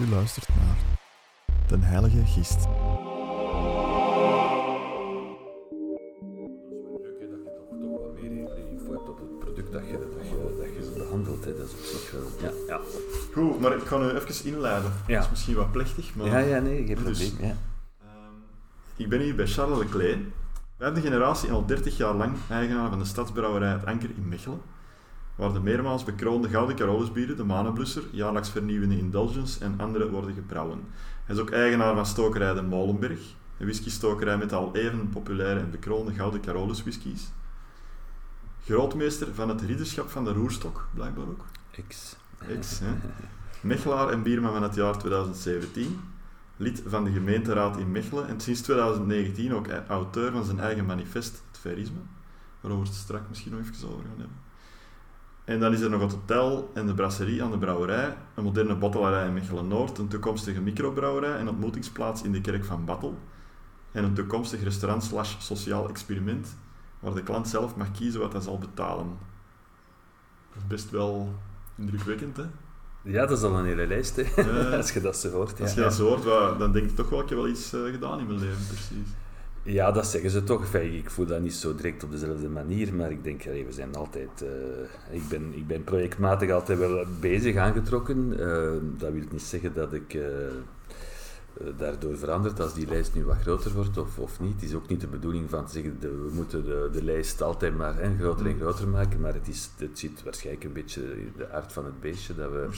U luistert naar Den Heilige Gist. Dat is wel leuk hè, dat je toch, toch wat meer info hebt op het product dat je, dat je, dat je behandelt. Hè. Dat is op zich wel... Ja, ja. Goed, maar ik ga nu even inleiden. Ja. Dat is misschien wat plechtig, maar... ja, ja nee, geen Dus- probleem. Ja. Ehm, ik ben hier bij Charles Leclerc. Vijfde generatie al 30 jaar lang eigenaar van de stadsbrouwerij Het Anker in Mechelen, waar de meermaals bekroonde Gouden Carolusbieren, de Manenblusser, jaarlijks vernieuwende Indulgence en andere worden gebrouwen. Hij is ook eigenaar van stokerij De Molenberg, een whiskystokerij met al even populaire en bekroonde Gouden Carolus whiskies. Grootmeester van het ridderschap van de Roerstok, blijkbaar ook. X. Ex, hè? Mechelaar en bierman van het jaar 2017. Lid van de gemeenteraad in Mechelen en sinds 2019 ook auteur van zijn eigen manifest, het Verisme. Waarover we het straks misschien nog even over gaan hebben. En dan is er nog het hotel en de brasserie aan de brouwerij, een moderne bottelarij in Mechelen-Noord, een toekomstige microbrouwerij en ontmoetingsplaats in de kerk van Battel. En een toekomstig restaurant slash sociaal experiment, waar de klant zelf mag kiezen wat hij zal betalen. Dat is best wel indrukwekkend, hè? Ja, dat is al een hele lijst, hè. Als je dat zo hoort. Ja. Als je dat zo hoort, dan denk je toch wel, ik heb wel iets eh, gedaan in mijn leven, precies. Ja, dat zeggen ze toch. Enfin, ik voel dat niet zo direct op dezelfde manier, maar ik denk, allee, we zijn altijd... eh, ik, ben, ik ben projectmatig altijd wel bezig, aangetrokken. Eh, dat wil niet zeggen dat ik eh, daardoor verandert als die lijst nu wat groter wordt of, of niet. Het is ook niet de bedoeling van te zeggen, de, we moeten de, de lijst altijd maar hè, groter en groter maken, maar het, is, het zit waarschijnlijk een beetje in de aard van het beestje dat we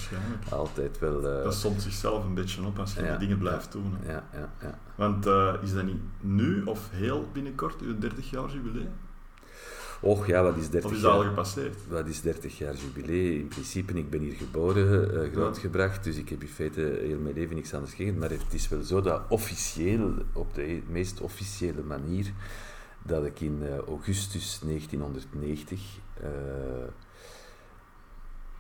altijd wel... eh, Dat somt zichzelf een beetje op als je ja. dingen blijft doen. Ja, ja. Want eh, is dat niet nu of heel binnenkort uw 30 jaar jubileum? Och ja, wat is 30 Of is dat al jaar? gepasseerd? Wat is 30 jaar jubileum? In principe, ik ben hier geboren, eh, grootgebracht, dus ik heb in feite heel mijn leven niks anders gegeten. Maar het is wel zo dat officieel, op de meest officiële manier, dat ik in eh, augustus 1990, eh,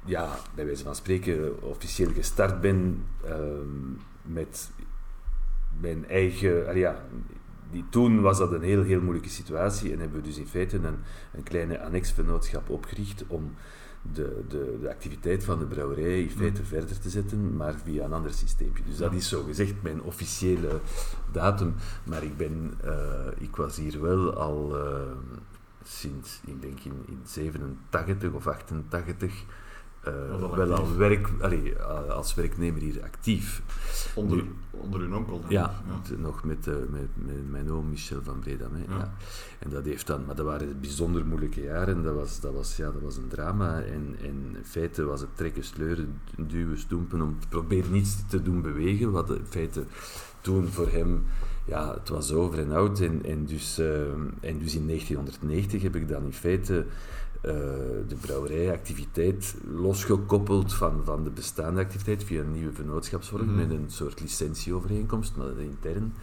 ja, bij wijze van spreken, officieel gestart ben ehm, met mijn eigen... ja, die, toen was dat een heel, heel moeilijke situatie en hebben we dus in feite een, een kleine annexvennootschap opgericht om de, de, de activiteit van de brouwerij in feite verder te zetten, maar via een ander systeempje. Dus dat is zo gezegd mijn officiële datum, maar ik, ben, eh, ik was hier wel al eh, sinds, ik denk in, in 87 of 88, eh, al wel al werk, allee, eh, als werknemer hier actief. Onder, Nu- onder uw onkel dan? Ja, t- nog met, eh, met, met mijn oom Michel van Bredam. Hè, Ja. ja. En dat heeft dan, maar dat waren bijzonder moeilijke jaren. Dat was, dat was, ja, dat was een drama. En, en in feite was het trekken, sleuren, duwen, stoempen om te proberen niets te doen bewegen. Wat in feite toen voor hem, ja, het was over en oud. En, en, dus, en dus in 1990 heb ik dan in feite eh, de brouwerijactiviteit losgekoppeld van, van de bestaande activiteit via een nieuwe vennootschapsvorm Mhm. met een soort licentieovereenkomst, maar dat intern.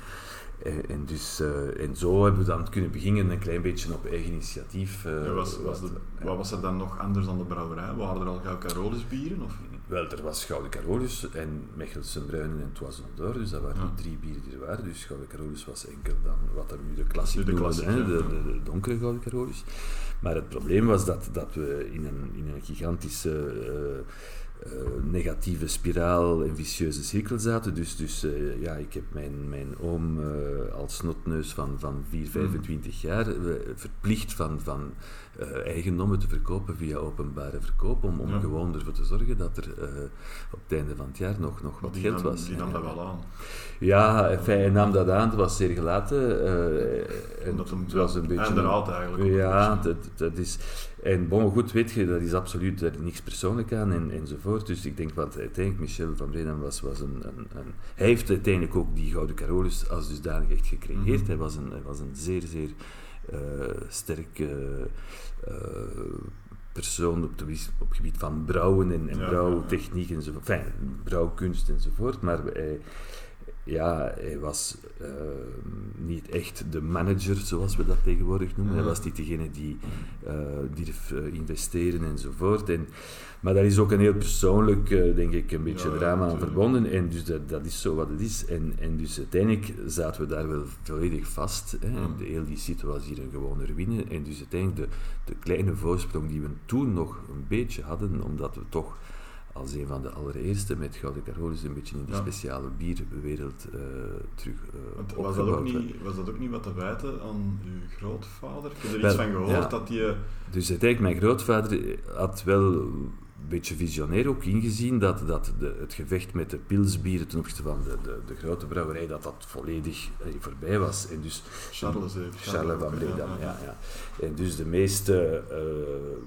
Eh, en, dus, eh, en zo hebben we dan kunnen beginnen, een klein beetje op eigen initiatief. Ja, was, was wat- de, wat was er dan nog anders dan de brouwerij? Waren er al gauw Carolus bieren? Of? Wel, er was Gouden Carolus en Mechelse Bruinen en Toison d'Or, dus dat waren Ja. de drie bieren die er waren. Dus Gouden Carolus was enkel dan wat er nu de klassiek Nu de noemen, klassiek, hè, ja. de, de, de donkere Gouden Carolus. Maar het probleem was dat, dat we in een, in een gigantische eh, negatieve spiraal en vicieuze cirkel zaten. Dus, dus eh, ja, ik heb mijn, mijn oom eh, als snotneus van, van 4, 25 jaar eh, verplicht van, van eh, eigendommen te verkopen via openbare verkoop, om, om Ja. gewoon ervoor te zorgen dat er eh, op het einde van het jaar nog, nog wat die geld nam, was. Die nam dat wel aan. Ja, enfin, hij nam dat aan, het was zeer gelaten. eh, en het was een beetje... En eruit eigenlijk. ook Ja, dat, dat is... En bon, goed, weet je, dat is absoluut daar niks persoonlijk aan en, enzovoort. Dus ik denk, want uiteindelijk, Michel van Bredam was, was een, een, een... Hij heeft uiteindelijk ook die Gouden Carolus als dusdanig echt gecreëerd. Mhm. hij, was een, hij was een zeer, zeer eh, sterke eh, persoon op, de, wis- op het gebied van brouwen en, en Ja, brouwtechniek enzovoort. Enfin, brouwkunst enzovoort. Maar hij, ja, hij was eh, niet echt de manager, zoals we dat tegenwoordig noemen. Hij Ja. was niet degene die eh durf eh, investeren enzovoort. En, maar daar is ook een heel persoonlijk, eh, denk ik, een beetje Ja, ja, drama aan verbonden. En dus dat, dat is zo wat het is. En, en dus uiteindelijk zaten we daar wel volledig vast. Hè. En de heel die site was hier een gewone ruïne. En dus uiteindelijk de, de kleine voorsprong die we toen nog een beetje hadden, omdat we toch als een van de allereerste met Gouden Carolus een beetje in die Ja. speciale bierwereld eh, terug Want was, dat ook niet, was dat ook niet wat te wijten aan uw grootvader? Ik heb er Wel, iets van gehoord ja. dat die... Dus uiteindelijk, mijn grootvader had wel beetje visionair ook ingezien dat, dat de, het gevecht met de pilsbieren ten opzichte van de, de, de grote brouwerij, dat dat volledig eh, voorbij was. En dus Charles heeft. Charles van ook, Breda, ja, ja. En dus de meeste eh,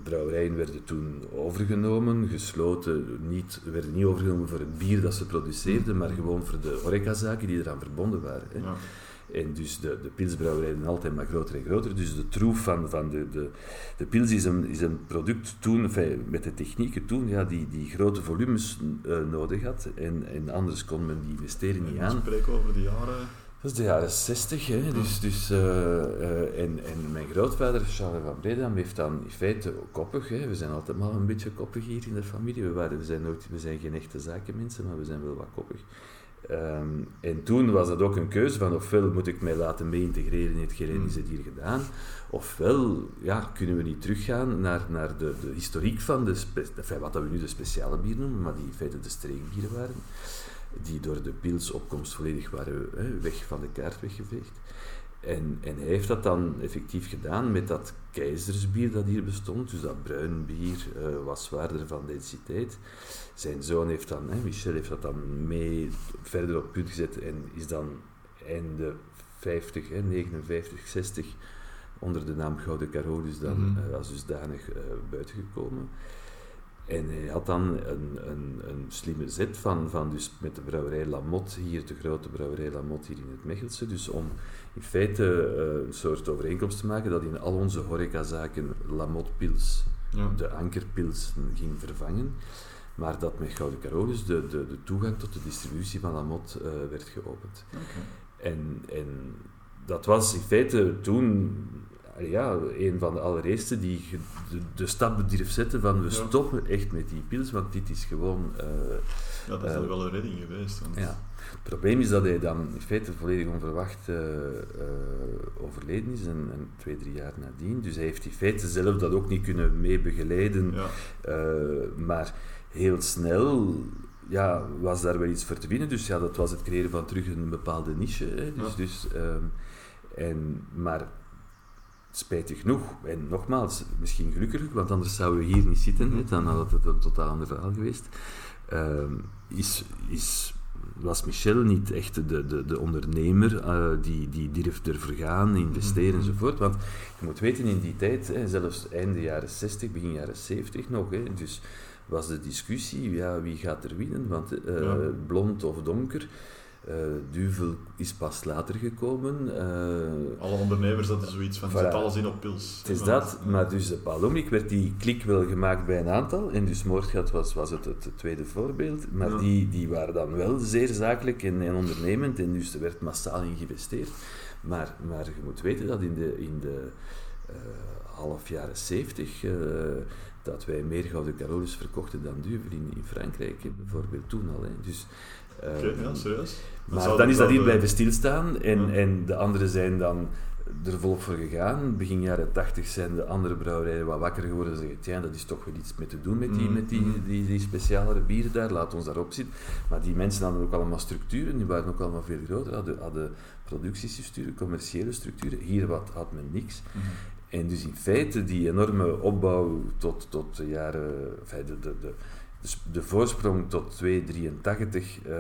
brouwerijen werden toen overgenomen, gesloten, niet, werden niet overgenomen voor het bier dat ze produceerden, maar gewoon voor de horecazaken die eraan verbonden waren. Hè. Ja. En dus de, de pilsbrouwerijen altijd maar groter en groter. Dus de troef van, van de, de, de pils is een, is een product toen, enfin, met de technieken toen, ja, die, die grote volumes eh, nodig had. En, en anders kon men die investering niet aan. we spreken over de jaren... Dat is de jaren 60, hè? Dus, dus, eh, eh, en, en mijn grootvader, Charles van Bredam, heeft dan in feite koppig. Hè? We zijn altijd maar een beetje koppig hier in de familie. We, waren, we, zijn, nooit, we zijn geen echte zakenmensen, maar we zijn wel wat koppig. Ehm, en toen was dat ook een keuze van ofwel moet ik mij laten mee integreren in hetgeen Mm. is het hier gedaan, ofwel ja, kunnen we niet teruggaan naar, naar de, de historiek van de, enfin, wat dat we nu de speciale bier noemen, maar die in feite de streekbieren waren die door de pilsopkomst volledig waren hè, weg van de kaart weggeveegd. En, en hij heeft dat dan effectief gedaan met dat keizersbier dat hier bestond, dus dat bruin bier eh, was zwaarder van densiteit. Zijn zoon heeft dan, hè, Michel heeft dat dan mee verder op punt gezet en is dan einde 50, hè, 59, 60 onder de naam Gouden Carolus dan Mhm. eh, als dusdanig eh buitengekomen. En hij had dan een, een, een slimme zet van, van dus met de brouwerij Lamotte, hier de grote brouwerij Lamotte hier in het Mechelse, dus om in feite eh, een soort overeenkomst te maken dat in al onze horecazaken Lamotte Pils, Ja. de ankerpils, ging vervangen, maar dat met Gouden Carolus de, de, de toegang tot de distributie van Lamotte eh, werd geopend. En, en dat was in feite toen ja, een van de allereerste die de, de stap durf zetten van we Ja. stoppen echt met die pils, want dit is gewoon... eh, Ja, dat is dan wel een redding geweest. Want... ja. Het probleem is dat hij dan in feite volledig onverwacht eh, overleden is, en, en twee, drie jaar nadien. Dus hij heeft in feite zelf dat ook niet kunnen mee begeleiden. Ja. Eh, maar heel snel ja, was daar wel iets voor te winnen. Dus ja, dat was het creëren van terug een bepaalde niche. Hè. Dus, Ja. dus, ehm, en, maar spijtig genoeg, en nogmaals, misschien gelukkig, want anders zouden we hier niet zitten, hè, dan had het een totaal ander verhaal geweest, ehm, is, is, was Michel niet echt de, de, de ondernemer eh, die, die durft ervoor gaan, investeren Mhm. enzovoort. Want je moet weten, in die tijd, hè, zelfs einde jaren 60, begin jaren 70 nog, hè, dus was de discussie, ja, wie gaat er winnen? Want eh, Ja. blond of donker, eh, duvel is pas later gekomen. eh, Alle ondernemers hadden zoiets van, Voilà. zet alles in op pils. het is dat, maar dus de Palomik werd die klik wel gemaakt bij een aantal. En dus Moordgat was, was het, het tweede voorbeeld. Maar Ja. die, die waren dan wel zeer zakelijk en, en ondernemend. En dus er werd massaal in geïnvesteerd. Maar, maar je moet weten dat in de, in de eh, half jaren zeventig... eh, dat wij meer Gouden Carolus verkochten dan Duvel in, in Frankrijk, bijvoorbeeld toen al. Hè. Dus, eh, Oké, ja, serieus. maar dan is dat hier de- blijven stilstaan en, Ja. en de anderen zijn dan er volop voor gegaan. Begin jaren 80 zijn de andere brouwerijen wat wakker geworden en zeggen, tja, dat is toch wel iets mee te doen met die, Mhm, met die, mhm. die, die specialere bieren daar, laat ons daarop zitten. Maar die mensen hadden ook allemaal structuren, die waren ook allemaal veel groter, hadden, hadden productiestructuren, commerciële structuren. Hier had, had men niks. Mhm. En dus in feite die enorme opbouw tot, tot de jaren, enfin, de, de, de, de, s- de voorsprong tot 283 eh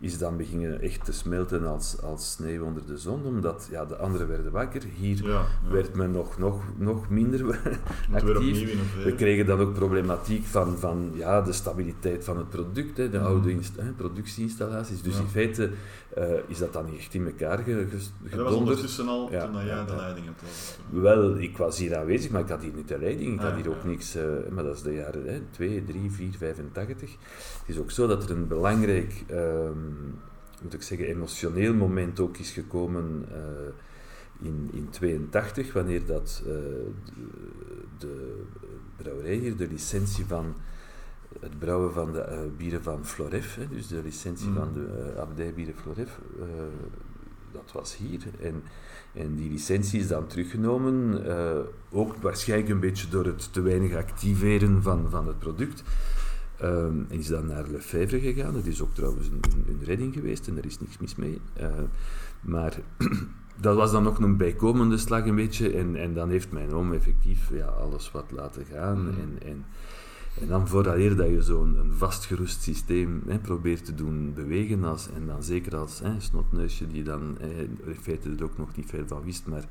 is dan beginnen echt te smelten als, als sneeuw onder de zon, omdat ja, de anderen werden wakker. Hier Ja, ja. werd men nog, nog, nog minder actief. We kregen dan ook problematiek van, van ja, de stabiliteit van het product, hè, de Mhm. oude productieinstallaties. Dus in feite eh, is dat dan niet echt in elkaar ge- ge- En dat was gedonderd. ondertussen al Ja, toen dat jij de leiding hebt. Wel, ik was hier aanwezig, maar ik had hier niet de leiding. Ik Ah, had hier ook niks, eh, maar dat is de jaren hè, 2, 3, 4, 85. Het is ook zo dat er een belangrijk, ehm, moet ik zeggen, emotioneel moment ook is gekomen eh, in, in 82, wanneer dat de, de brouwerij hier de licentie van het brouwen van de eh, bieren van Floref, hè, dus de licentie Mm. van de eh, abdijbieren Floref, eh, dat was hier. En, en die licentie is dan teruggenomen, ook waarschijnlijk een beetje door het te weinig activeren van, van het product. Ehm, en is dan naar Lefebvre gegaan. Dat is ook trouwens een, een, een redding geweest en daar is niks mis mee. Uh, maar dat was dan nog een bijkomende slag een beetje. En, en dan heeft mijn oom effectief ja, alles wat laten gaan. Mhm. En, en, en dan vooraleer dat je zo'n een vastgerust systeem hè, probeert te doen bewegen, als, en dan zeker als hè, snotneusje die dan hè, in feite er ook nog niet veel van wist, maar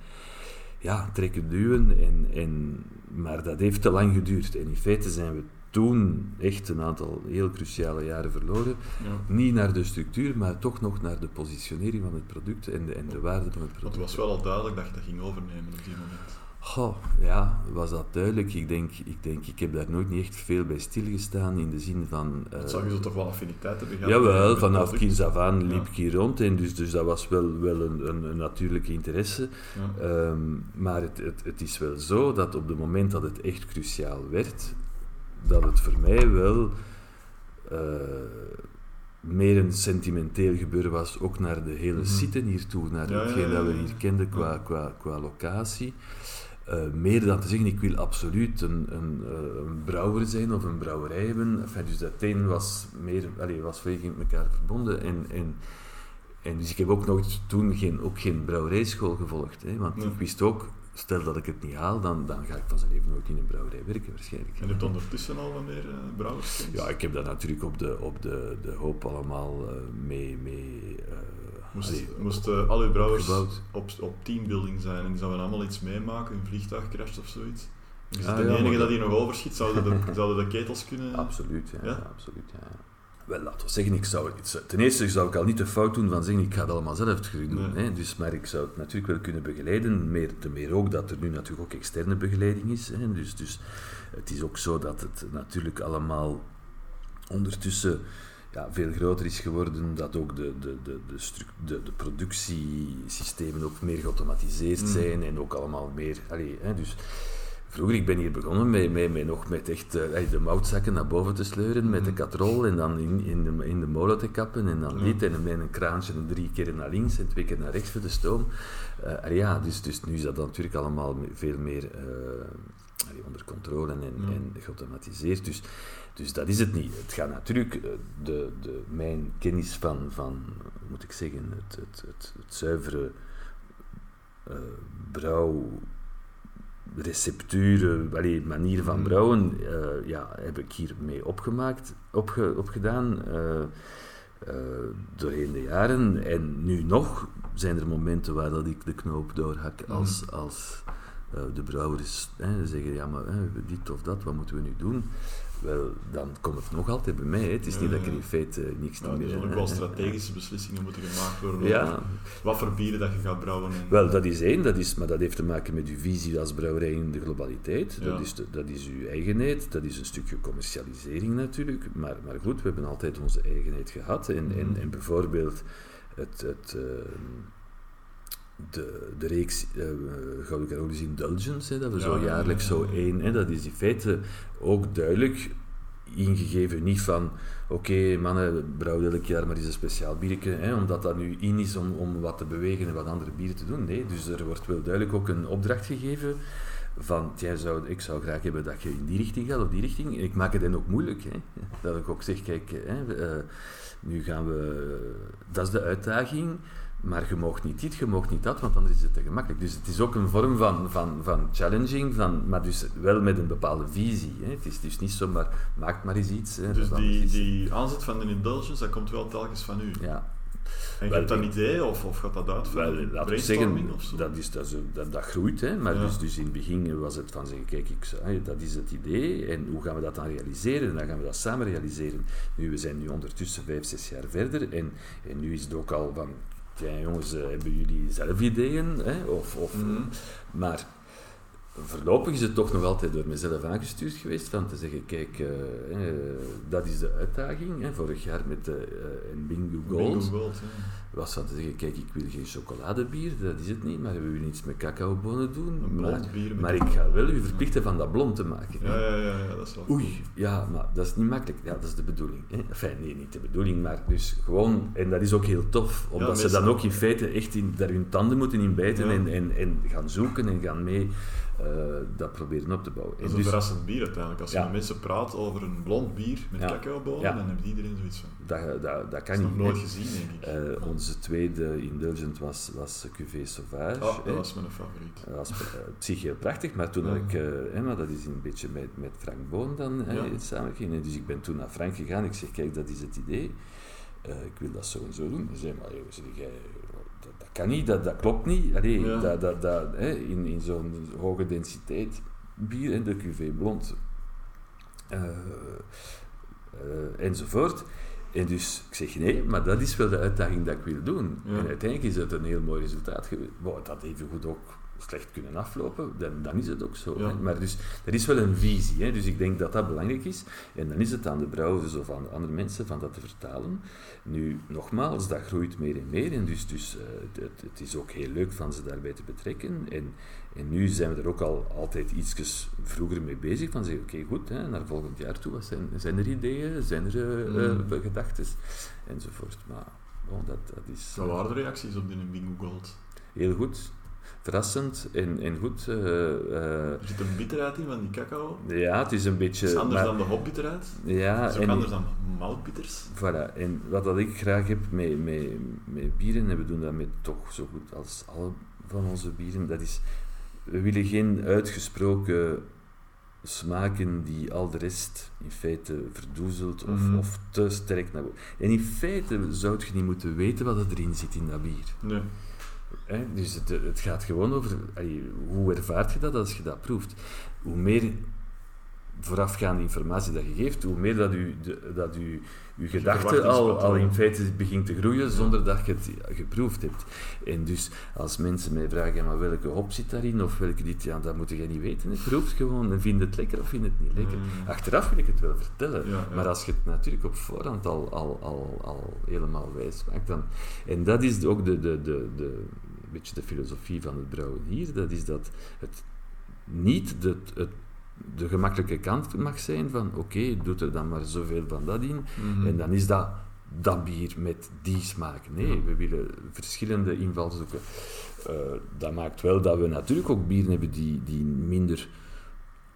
ja, trekken, duwen. En, en, maar dat heeft te lang geduurd. En in feite zijn we toen echt een aantal heel cruciale jaren verloren. Ja. Niet naar de structuur, maar toch nog naar de positionering van het product en de, en de waarde van het Want product. het was wel al duidelijk dat je dat ging overnemen op die moment. Goh, ja, was dat duidelijk? Ik denk, ik denk, ik heb daar nooit niet echt veel bij stilgestaan in de zin van... Dat zou je toch wel affiniteit hebben gehad? Jawel, vanaf kinds af aan liep Ja. ik hier rond en dus, dus dat was wel, wel een, een, een natuurlijke interesse. Ja. Ehm, maar het, het, het is wel zo dat op het moment dat het echt cruciaal werd, dat het voor mij wel eh, meer een sentimenteel gebeuren was, ook naar de hele site hier toe, naar Ja, hetgeen dat we hier kenden qua, qua, qua locatie. Eh, meer dan te zeggen, ik wil absoluut een, een, eh, een brouwer zijn of een brouwerij hebben. Enfin, dus dat een was meer, was volledig met elkaar verbonden. En, en, en dus ik heb ook nog toen geen, ook geen brouwerijschool gevolgd. Hè, want Nee. ik wist ook, stel dat ik het niet haal, dan, dan ga ik van zijn leven nooit in een brouwerij werken waarschijnlijk. En je hebt ondertussen al wat meer uh, brouwerskennis? Ja, ik heb dat natuurlijk op de, op de, de hoop allemaal eh, mee... mee eh, Moest, allee, moest eh, al uw brouwers op, op teambuilding zijn en die zouden allemaal iets meemaken, een vliegtuig crasht of zoiets? Je Ah, de ja, enige dat hier nog overschiet, zouden de, zouden de ketels kunnen... Absoluut, ja. Ja? absoluut, ja. Wel, laten we zeggen, ik zou, het- ten eerste zou ik al niet de fout doen van zeggen, ik ga het allemaal zelf doen. Nee. Hè? Dus, maar ik zou het natuurlijk wel kunnen begeleiden, meer, te meer ook dat er nu natuurlijk ook externe begeleiding is. Hè? Dus, dus het is ook zo dat het natuurlijk allemaal ondertussen ja, veel groter is geworden, dat ook de, de, de, de, de, de productiesystemen ook meer geautomatiseerd Mm. zijn en ook allemaal meer... Allee, hè, dus vroeger, ik ben hier begonnen met, met, met nog met echt eh, de moutzakken naar boven te sleuren, met de Mm. katrol en dan in, in, de, in de molen te kappen en dan dit en met een kraantje en drie keer naar links en twee keer naar rechts voor de stoom. Eh, ja, dus, dus nu is dat natuurlijk allemaal veel meer eh, onder controle en, Ja. en geautomatiseerd. Dus, dus dat is het niet. Het gaat natuurlijk, eh, de, de, mijn kennis van, van, moet ik zeggen, het, het, het, het zuivere eh brouw, recepturen, allee, manier van Mhm. brouwen, eh, ja, heb ik hiermee opgemaakt, opge, opgedaan. eh, eh, doorheen de jaren. En nu nog zijn er momenten waar dat ik de knoop doorhak als, als eh, de brouwers hè, zeggen, ja maar hè, dit of dat, wat moeten we nu doen? Wel, dan komt het nog altijd bij mij. Hè. Het is Ja, niet dat ik er in feite niks Ja, er meer... zullen ook wel strategische beslissingen moeten gemaakt worden. Ja, wat voor bieren dat je gaat brouwen. En, wel, dat is één, dat is, maar dat heeft te maken met uw visie als brouwerij in de globaliteit. Dat, is de- dat is uw eigenheid, dat is een stukje commercialisering natuurlijk. Maar, maar goed, we hebben altijd onze eigenheid gehad. En, en, Mhm. en bijvoorbeeld het, het, eh, de, de reeks uh, Gouden Carolus Indulgence, hè, dat we Ja, zo ja, ja, jaarlijks zo één, hè, dat is in feite ook duidelijk ingegeven. Niet van, oké mannen, brouw elk jaar maar eens een speciaal biertje, hè, omdat dat nu in is om, om wat te bewegen en wat andere bieren te doen. Nee, dus er wordt wel duidelijk ook een opdracht gegeven van, jij zou, ik zou graag hebben dat je in die richting gaat of die richting. Ik maak het dan ook moeilijk. Hè. Dat ik ook zeg, kijk, hè, eh, nu gaan we, dat is de uitdaging. Maar je mag niet dit, je mag niet dat, want anders is het te gemakkelijk. Dus het is ook een vorm van, van, van challenging, van, maar dus wel met een bepaalde visie. Hè. Het is dus niet zomaar, maak maar eens iets. Hè, dus dat die, die aanzet van de indulgence, dat komt wel telkens van u. Ja, En je hebt een ik- idee, of, of gaat dat uit van wel, we brainstorming zeggen, of zo? dat, is, dat, is, dat, dat groeit. Hè. Maar Ja. dus, dus in het begin was het van zeggen, kijk, ik, dat is het idee. En hoe gaan we dat dan realiseren? En dan gaan we dat samen realiseren. Nu, we zijn nu ondertussen vijf, zes jaar verder. En, en nu is het ook al van, ja jongens, eh, hebben jullie zelf ideeën? Hè? Of, of, Mhm. Maar voorlopig is het toch nog altijd door mezelf aangestuurd geweest van te zeggen, kijk, eh, eh, dat is de uitdaging. Hè, vorig jaar met de eh, en Bingo Gold. Bingo Gold, ja. Wat zou je zeggen, kijk, ik wil geen chocoladebier, dat is het niet, maar we willen iets met cacaobonen doen. Een maar bier maar ik ga wel u verplichten van dat blond te maken. Ja, ja, ja, ja, dat is wel Oei, ja, maar dat is niet makkelijk. Ja, dat is de bedoeling. Hè? Enfin, nee, niet de bedoeling, maar dus gewoon, en dat is ook heel tof, omdat ze dan ook in feite echt in, daar hun tanden moeten in bijten en, en, en gaan zoeken en gaan mee eh, dat proberen op te bouwen. Dat is En een dus, verrassend bier uiteindelijk. Als je met mensen praat over een blond bier met cacaobonen, dan heeft iedereen zoiets van. dat, dat, dat Dat kan is nog nooit gezien, denk ik. Eh, onze tweede indulgent was, was Cuvée Sauvage. oh, hè. dat was mijn favoriet. Dat was eh, op zich heel prachtig, maar toen Ja. ik, eh, hè, maar dat is een beetje met, met Frank Boon dan hè, Ja. samen ging. En Dus ik ben toen naar Frank gegaan. Ik zeg, kijk, dat is het idee. Eh, ik wil dat zo en zo doen. Hij zei, maar joh, zeg jij, dat, dat kan niet, dat, dat klopt niet. Allee, Ja. dat, dat, dat, hè, in, in zo'n hoge densiteit bier, hè, de cuvée blond, enzovoort. En dus ik zeg nee, maar dat is wel de uitdaging dat ik wil doen. Ja. En uiteindelijk is het een heel mooi resultaat geweest. Wow, het had even goed ook slecht kunnen aflopen, dan, dan is het ook zo. Ja. Maar dus, er is wel een visie, hè. dus ik denk dat dat belangrijk is. En dan is het aan de brouwers of aan de andere mensen van dat te vertalen. Nu, nogmaals, dat groeit meer en meer. En dus, dus eh, het, het, het is ook heel leuk van ze daarbij te betrekken. En, en nu zijn we er ook al altijd iets vroeger mee bezig. Van zeggen, oké, goed, hè, naar volgend jaar toe. Wat zijn, zijn er ideeën? Zijn er Mm. eh, gedachten? Enzovoort. Maar bon, dat, dat is Wat waren de reacties op die Bingo Gold? heel goed. Verrassend en, en goed. eh, Er zit een bitterheid in van die cacao. ja, het is een beetje... Het is anders maar- dan de hopbitterheid. ja, Het is ook en- anders dan maltbitters. Voilà, en wat dat ik graag heb met, met, met bieren, en we doen dat met toch zo goed als alle van onze bieren, dat is, we willen geen uitgesproken smaken die al de rest in feite verdoezelt of, Mhm. of te sterk naar boven. En in feite zou je niet moeten weten wat er erin zit in dat bier. Nee. Hè? Dus het, het gaat gewoon over allee, hoe ervaart je dat als je dat proeft. Hoe meer voorafgaande informatie dat je geeft, hoe meer dat u, de, dat u uw gedachte al, al in feite begint te groeien zonder dat je het geproefd hebt. En dus als mensen mij vragen, ja, maar welke hop zit daarin of welke dit, ja, dat moet je niet weten. het gewoon en vind het lekker of vind het niet lekker. Mm. Achteraf wil ik het wel vertellen, Ja, ja. maar als je het natuurlijk op voorhand al, al, al, al helemaal wijs maakt, dan... En dat is ook de, de, de, de, een beetje de filosofie van het brouwen hier, dat is dat het niet de, het, de gemakkelijke kant mag zijn van oké, doe er dan maar zoveel van dat in Mhm. en dan is dat dat bier met die smaak. Nee, we willen verschillende invalshoeken. Eh dat maakt wel dat we natuurlijk ook bieren hebben die, die minder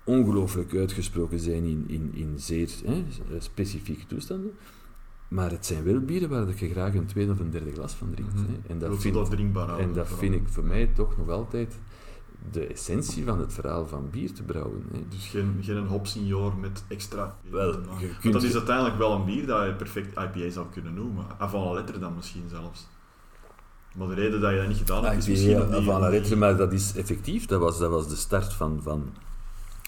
ongelooflijk uitgesproken zijn in, in, in zeer hè, specifieke toestanden. Maar het zijn wel bieren waar je graag een tweede of een derde glas van drinkt. Mhm. hè. En dat, je vind, dat drinkbaar en dat vind ik voor mij toch nog altijd de essentie van het verhaal van bier te brouwen. Hè. Dus geen, geen hopsenior met extra. Wel, Want dat is uiteindelijk wel een bier dat je perfect IPA zou kunnen noemen. Avant la lettre dan misschien zelfs. Maar de reden dat je dat niet gedaan hebt, is misschien ja, om la lettre, maar dat is effectief. Dat was, dat was de start van, van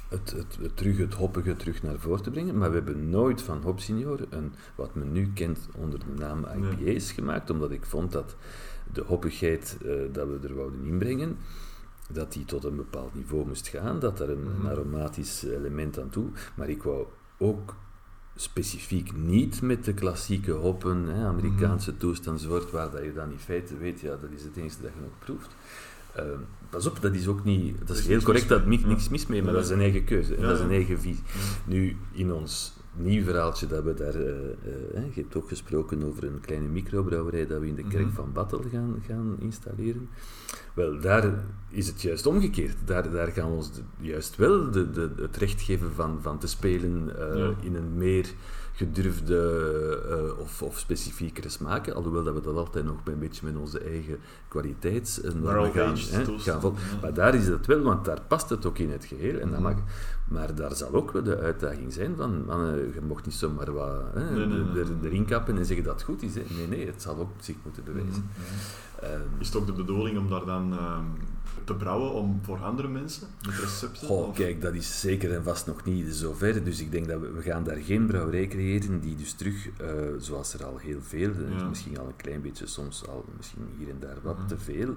het, het, het, terug, het hoppige terug naar voren te brengen. Maar we hebben nooit van Hop Senior een, wat men nu kent onder de naam IPA's gemaakt, omdat ik vond dat de hoppigheid eh, dat we er wouden inbrengen, dat die tot een bepaald niveau moest gaan, dat er een, Mhm. aromatisch element aan toe. Maar ik wou ook specifiek niet met de klassieke hoppen, hè, Amerikaanse toestandswoord, waar dat je dan in feite weet, ja, dat is het enige dat je nog proeft. Eh, pas op, dat is ook niet, dat is is heel correct, dat niks, niks mis mee, maar Ja. dat is een eigen keuze en Ja, dat is een eigen visie. Ja. Nu, in ons nieuw verhaaltje dat we daar, eh, eh, je hebt ook gesproken over een kleine microbrouwerij dat we in de kerk Mhm. van Battel gaan, gaan installeren. Wel, daar is het juist omgekeerd. Daar, daar gaan we ons de- juist wel de, de, het recht geven van, van te spelen eh, Ja. in een meer gedurfde eh, of, of specifiekere smaken, alhoewel dat we dat altijd nog een beetje met onze eigen kwaliteitsnormen Barrel gaan, toestand, gaan vol- ja. Maar daar is het wel, want daar past het ook in het geheel. En dat Mhm. mag, maar daar zal ook wel de uitdaging zijn van, mannen, je mocht niet zomaar wat hè, Nee, nee, nee, er- nee. erin kappen en zeggen dat het goed is. Hè. Nee, nee, het zal ook zich moeten bewijzen. Mhm. Ehm, Is het ook de bedoeling om daar dan ehm, te brouwen om voor andere mensen met recepten? Goh, Of- kijk, dat is zeker en vast nog niet zover. Dus ik denk dat we, we gaan daar geen brouwerij creëren die dus terug, eh, zoals er al heel veel, eh, Ja. misschien al een klein beetje, soms al misschien hier en daar wat Mhm. te veel,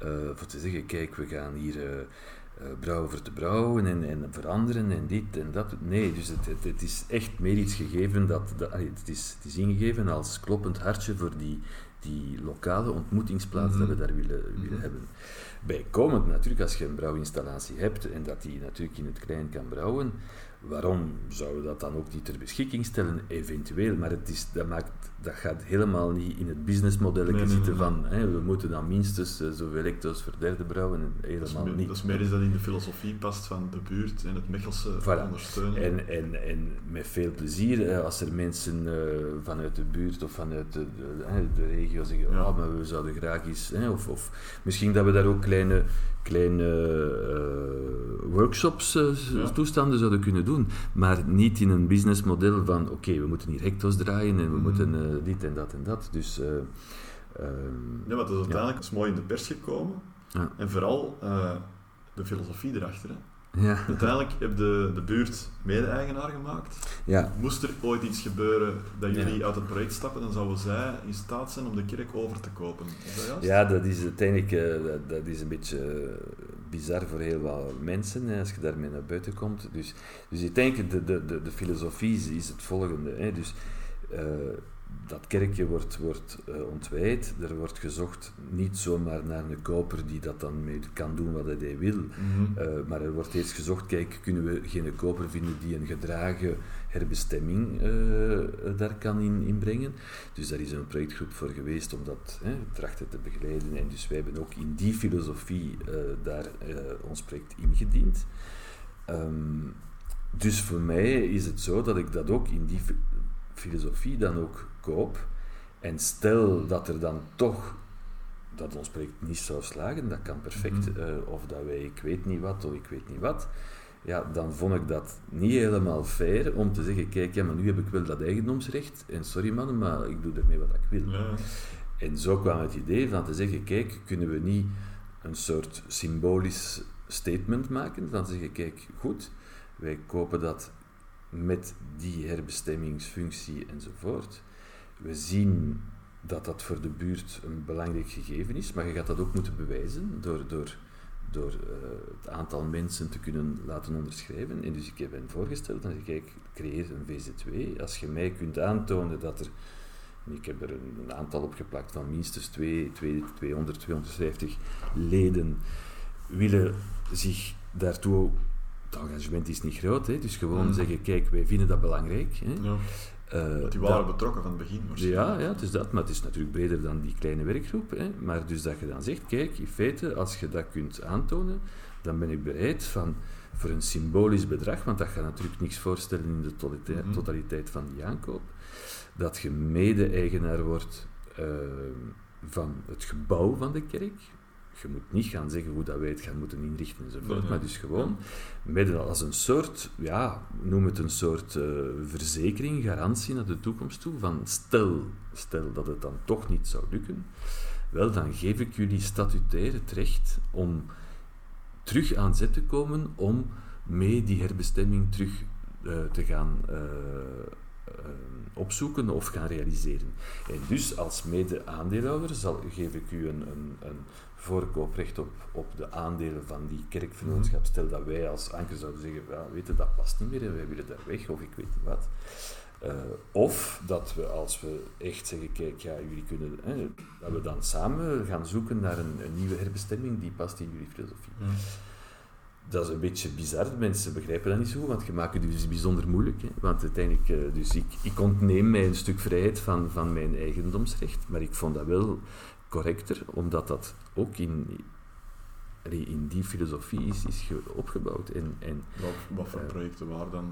eh, voor te zeggen, kijk, we gaan hier eh, eh, brouwen voor te brouwen en, en veranderen en dit en dat. Nee, dus het, het, het is echt meer iets gegeven dat, het, is, het is ingegeven als kloppend hartje voor die die lokale ontmoetingsplaats Mhm. dat we daar willen, willen Mhm. hebben. Bijkomend natuurlijk, als je een brouwinstallatie hebt en dat die natuurlijk in het klein kan brouwen, waarom zouden we dat dan ook niet ter beschikking stellen? Eventueel, maar het is, dat, maakt, dat gaat helemaal niet in het businessmodel Nee, nee, zitten nee, van hè, we moeten dan minstens eh, zoveel hecto's voor derde brouwen. En Dat is, helemaal meer, niet. dat is meer iets dat in de filosofie past van de buurt en het Mechelse Voilà. ondersteunen. En, en, en met veel plezier, als er mensen eh, vanuit de buurt of vanuit de, de, de regio zeggen, Ja. "Ah, maar we zouden graag eens, hè, of, of misschien dat we daar ook kleine, kleine eh, workshops, eh, Ja. toestanden zouden kunnen doen, maar niet in een businessmodel van, oké, we moeten hier hecto's draaien en we Mhm. moeten eh, dit en dat en dat. Dus, eh, ehm, Ja, maar het is uiteindelijk is mooi in de pers gekomen. Ja. En vooral de filosofie erachter. Hè. Ja, Uiteindelijk heb de, de buurt mede-eigenaar gemaakt. ja, Moest er ooit iets gebeuren dat Ja. jullie uit het project stappen, dan zouden zij in staat zijn om de kerk over te kopen. Is dat juist? Ja, dat is uiteindelijk eh, dat, dat is een beetje eh, bizar voor heel wat mensen hè, als je daarmee naar buiten komt. Dus, dus ik denk de, de, de, de filosofie is, is het volgende. Hè. Dus, eh, dat kerkje wordt, wordt eh, ontwijd, er wordt gezocht niet zomaar naar een koper die dat dan mee kan doen wat hij wil, Mhm. eh, maar er wordt eerst gezocht, kijk, kunnen we geen koper vinden die een gedragen herbestemming eh, daar kan in, inbrengen. Dus daar is een projectgroep voor geweest om dat hè, trachten te begeleiden. En dus wij hebben ook in die filosofie daar ons project ingediend. Ehm, dus voor mij is het zo dat ik dat ook in die fi- filosofie dan ook koop. En stel dat er dan toch dat ons project niet zou slagen, dat kan perfect. Mhm. eh, of dat wij, ik weet niet wat, of ik weet niet wat. Ja, dan vond ik dat niet helemaal fair om te zeggen, kijk, ja, maar nu heb ik wel dat eigendomsrecht. En sorry mannen, maar ik doe ermee wat ik wil. Ja. En zo kwam het idee van te zeggen, kijk, kunnen we niet een soort symbolisch statement maken? Van te zeggen, kijk, goed, wij kopen dat met die herbestemmingsfunctie enzovoort. We zien dat dat voor de buurt een belangrijk gegeven is, maar je gaat dat ook moeten bewijzen door, door, door eh, het aantal mensen te kunnen laten onderschrijven. En dus ik heb hen voorgesteld, en ik kijk, creëer een VZ2. Als je mij kunt aantonen dat er en Ik heb er een, een aantal opgeplakt van minstens twee, twee, 200, 250 leden willen zich daartoe... Het engagement is niet groot, hè, dus gewoon Mhm. zeggen, kijk, wij vinden dat belangrijk. Hè. Ja. Eh, Dat die dat- waren betrokken van het begin. waarschijnlijk. ja, ja, het is dat, maar het is natuurlijk breder dan die kleine werkgroep. Hè. Maar dus dat je dan zegt, kijk, in feite, als je dat kunt aantonen, dan ben ik bereid van, voor een symbolisch bedrag, want dat gaat natuurlijk niks voorstellen in de totaliteit, Mhm. totaliteit van die aankoop, dat je mede-eigenaar wordt eh, van het gebouw van de kerk. Je moet niet gaan zeggen hoe dat wij het gaan moeten inrichten enzovoort, nee. maar dus gewoon met als een soort, ja, noem het een soort eh, verzekering, garantie naar de toekomst toe, van stel, stel dat het dan toch niet zou lukken, wel, dan geef ik jullie statutair het recht om terug aan zet te komen om mee die herbestemming terug eh, te gaan eh, opzoeken of gaan realiseren. En dus als mede-aandeelhouder zal, geef ik u een, een, een voorkooprecht op, op de aandelen van die kerkvernootschap. Stel dat wij als anker zouden zeggen, ja, weet je, dat past niet meer en wij willen daar weg, of ik weet niet wat. Eh, of dat we, als we echt zeggen, kijk, ja, jullie kunnen, hè, dat we dan samen gaan zoeken naar een, een nieuwe herbestemming die past in jullie filosofie. Ja. Dat is een beetje bizar, mensen begrijpen dat niet zo, want je maakt het dus bijzonder moeilijk. Hè? Want uiteindelijk, eh, dus ik, ik ontneem mij een stuk vrijheid van, van mijn eigendomsrecht, maar ik vond dat wel correcter, omdat dat ook in, in die filosofie is, is ge- opgebouwd. En, en Wat, wat voor Eh. projecten waren dan...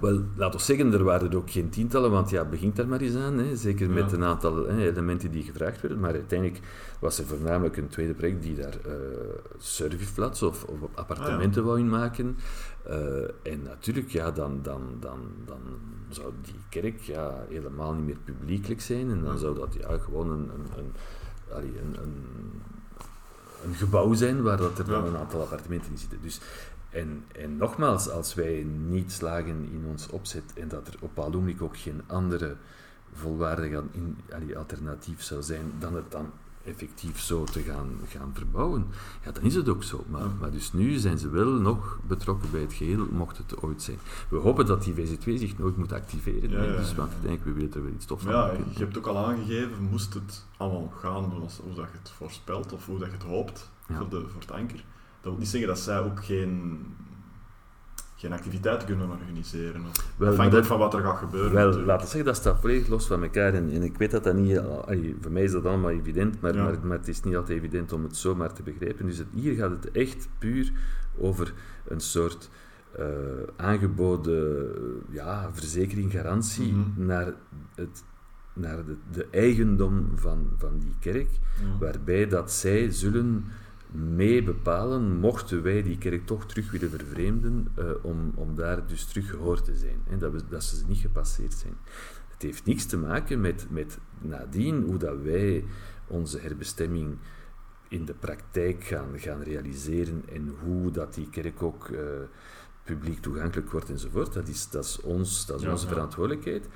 wel, laten we zeggen, er waren er ook geen tientallen, want ja, begint daar maar eens aan. Hè. Zeker met een aantal hè, elementen die gevraagd werden. Maar uiteindelijk was er voornamelijk een tweede project die daar serviceflats of, of appartementen wou in maken. Eh, en natuurlijk, ja, dan, dan, dan, dan zou die kerk ja, helemaal niet meer publiekelijk zijn. En dan zou dat ja, gewoon een, een, een, een, een, een gebouw zijn waar dat er dan een aantal appartementen in zitten. Dus en, en nogmaals, als wij niet slagen in ons opzet en dat er op Alumnic ook geen andere in, allee, alternatief zou zijn dan het dan effectief zo te gaan, gaan verbouwen, ja, dan is het ook zo. Maar, maar dus nu zijn ze wel nog betrokken bij het geheel, mocht het ooit zijn. We hopen dat die VZ2 zich nooit moet activeren, Ja, ja, dus want denk, we willen er wel iets tof van Ja, je hebt ook al aangegeven, moest het allemaal gaan zoals hoe dat je het voorspelt of hoe dat je het hoopt voor, de, voor het anker. Dat wil niet zeggen dat zij ook geen, geen activiteiten kunnen organiseren. Afhankelijk dat- van wat er gaat gebeuren. Wel, natuurlijk. laten we zeggen, dat staat volledig los van elkaar. En, en ik weet dat dat niet... voor mij is dat allemaal evident, maar, Ja. maar, maar het is niet altijd evident om het zomaar te begrijpen. Dus het, hier gaat het echt puur over een soort eh, aangeboden ja, verzekering, garantie Mhm. naar, het, naar de, de eigendom van, van die kerk, Ja. waarbij dat zij zullen mee bepalen, mochten wij die kerk toch terug willen vervreemden, eh, om, om daar dus terug gehoord te zijn. Hè, dat, we, dat ze niet gepasseerd zijn. Het heeft niks te maken met, met nadien hoe dat wij onze herbestemming in de praktijk gaan, gaan realiseren en hoe dat die kerk ook eh, publiek toegankelijk wordt enzovoort. Dat is, dat is, ons, dat is Ja, onze ja. verantwoordelijkheid.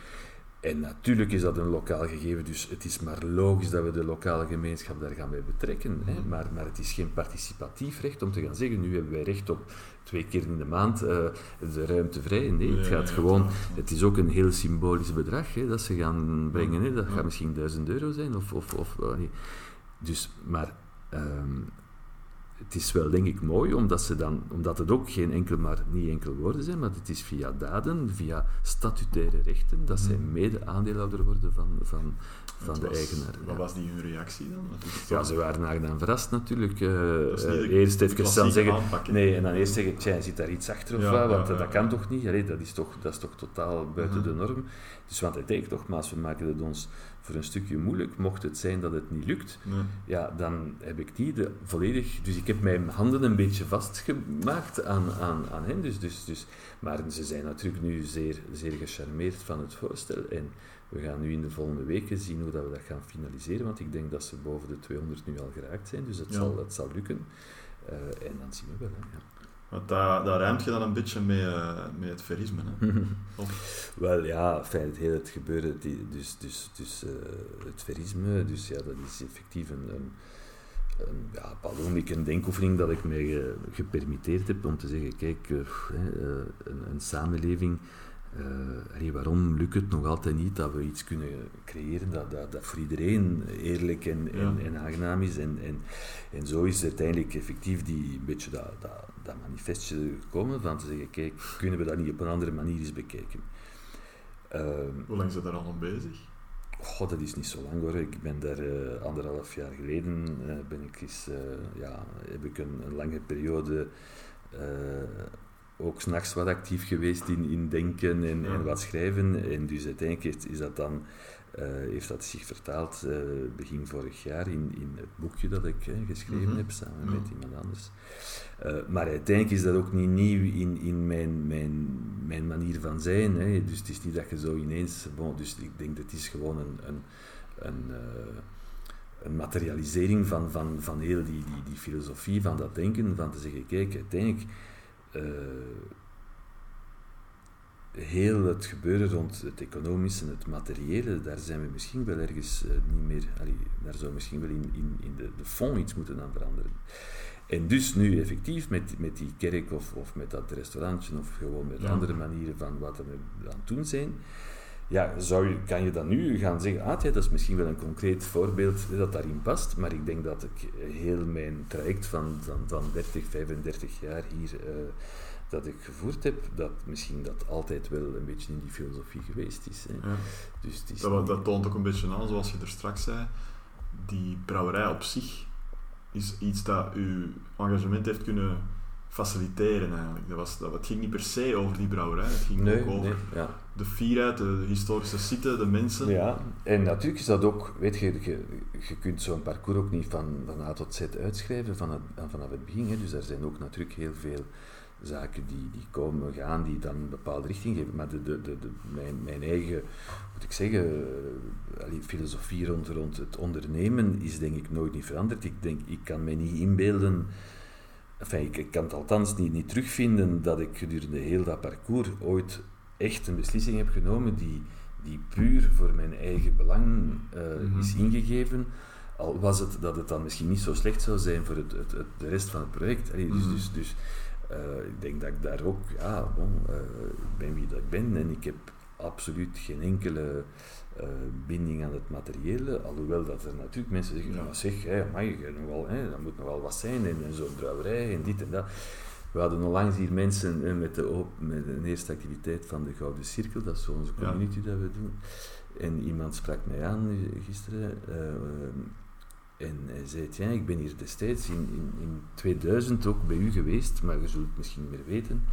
En natuurlijk is dat een lokaal gegeven, dus het is maar logisch dat we de lokale gemeenschap daar gaan bij betrekken. Hè? Mhm. Maar, maar het is geen participatief recht om te gaan zeggen, nu hebben wij recht op twee keer in de maand eh, de ruimte vrij. Nee, het gaat gewoon... Het is ook een heel symbolisch bedrag hè, dat ze gaan brengen. Hè. Dat gaat misschien 1000 euro zijn. Of, of, of, eh, nee. Dus, maar ehm, het is wel denk ik mooi, omdat, ze dan, omdat het ook geen enkel, maar niet enkel woorden zijn, maar het is via daden, via statutaire rechten, dat zij Mhm. mede aandeelhouder worden van, van, van de was- eigenaar. Wat ja. was die hun reactie dan? Ja, ze waren aangenaam verrast natuurlijk. eh, eh, eerst even dan zeggen, aanpak, nee, en dan eerst zeggen, tja, zit daar iets achter of Ja, wat, want ja, dat kan toch niet? Allee, dat, is toch, dat is toch totaal buiten Mhm. de norm. Dus want uiteindelijk nogmaals, we maken het ons voor een stukje moeilijk. Mocht het zijn dat het niet lukt, Nee. ja, dan heb ik die de, volledig... Dus ik heb mijn handen een beetje vastgemaakt aan, aan, aan hen. Dus, dus, dus, maar ze zijn natuurlijk nu zeer, zeer gecharmeerd van het voorstel. En we gaan nu in de volgende weken zien hoe dat we dat gaan finaliseren. Want ik denk dat ze boven de 200 nu al geraakt zijn. Dus het, Ja. zal, het zal lukken. Eh, en dan zien we wel. Hè, ja. Want daar, daar rijmt je dan een beetje mee, eh, met het verisme. Hè? Wel ja, fijn, het hele het gebeuren, die, dus, dus, dus eh, het verisme, dus ja, dat is effectief een, een, een ja, pardon, een denkoefening dat ik mij ge- gepermitteerd heb om te zeggen, kijk, eh, een, een samenleving, waarom lukt het nog altijd niet dat we iets kunnen creëren dat, dat, dat voor iedereen eerlijk en, en, aangenaam is. En, en, en zo is uiteindelijk effectief die, een beetje dat, dat, dat manifestje gekomen van te zeggen, kijk, kunnen we dat niet op een andere manier eens bekijken? Ehm, hoe lang zijn daar al aan bezig? goh, dat is niet zo lang hoor. Ik ben daar eh, anderhalf jaar geleden, eh, ben ik eens, eh, ja, heb ik een, een lange periode ook s'nachts wat actief geweest in, in denken en, Ja. en wat schrijven. En dus uiteindelijk is dat dan, heeft dat zich vertaald eh, begin vorig jaar in, in het boekje dat ik eh, geschreven Mhm. heb samen met iemand anders. Eh, maar uiteindelijk is dat ook niet nieuw in, in mijn, mijn, mijn manier van zijn. Hè. Dus het is niet dat je zo ineens... Bon, dus ik denk dat het is gewoon een, een, een, eh, een materialisering van, van, van heel die, die, die filosofie, van dat denken, van te zeggen, kijk, uiteindelijk... eh, heel het gebeuren rond het economische en het materiële, daar zijn we misschien wel ergens eh, niet meer... allee, daar zou misschien wel in, in, in de, de fond iets moeten aan veranderen. En dus nu effectief met, met die kerk of, of met dat restaurantje of gewoon met Ja. andere manieren van wat we aan het doen zijn, ja, zou je, kan je dan nu gaan zeggen, ah, dat is misschien wel een concreet voorbeeld dat daarin past, maar ik denk dat ik heel mijn traject van, van, van 30, 35 jaar hier eh, dat ik gevoerd heb, dat misschien dat altijd wel een beetje in die filosofie geweest is. Hè. Ja. Dus het is Dat, niet- dat toont ook een beetje aan, zoals je er straks zei. Die brouwerij op zich is iets dat uw engagement heeft kunnen faciliteren eigenlijk. Dat was, dat, het ging niet per se over die brouwerij, het ging Nee, ook over nee, ja. de fierheid, de, historische site, de mensen. Ja, en natuurlijk is dat ook, weet je, je, je kunt zo'n parcours ook niet van, van A tot Z uitschrijven van het, vanaf het begin. Hè. Dus er zijn ook natuurlijk heel veel zaken die, die komen, gaan, die dan een bepaalde richting geven. Maar de, de, de, de, mijn, mijn eigen, moet ik zeggen, eh, allee, filosofie rond, rond het ondernemen is denk ik nooit niet veranderd. Ik denk, ik kan me niet inbeelden, enfin, ik, ik kan het althans niet, niet terugvinden dat ik gedurende heel dat parcours ooit echt een beslissing heb genomen die, die puur voor mijn eigen belang eh, Mhm. is ingegeven. Al was het dat het dan misschien niet zo slecht zou zijn voor het, het, het de rest van het project. Allee, dus, Mhm. dus, dus eh, ik denk dat ik daar ook, ja, bon, eh, ik ben wie dat ik ben en ik heb absoluut geen enkele eh, binding aan het materiële. Alhoewel dat er natuurlijk mensen zeggen, Ja. ja. zeg, hè, mag je nog wel, hè, dat moet nog wel wat zijn en, en zo'n brouwerij en dit en dat. We hadden onlangs hier mensen met, de op, met een eerste activiteit van de Gouden Cirkel, dat is onze Ja. community dat we doen. En iemand sprak mij aan gisteren en hij zei, ja, ik ben hier destijds in, in, in 2000 ook bij u geweest, maar je zult het misschien meer weten.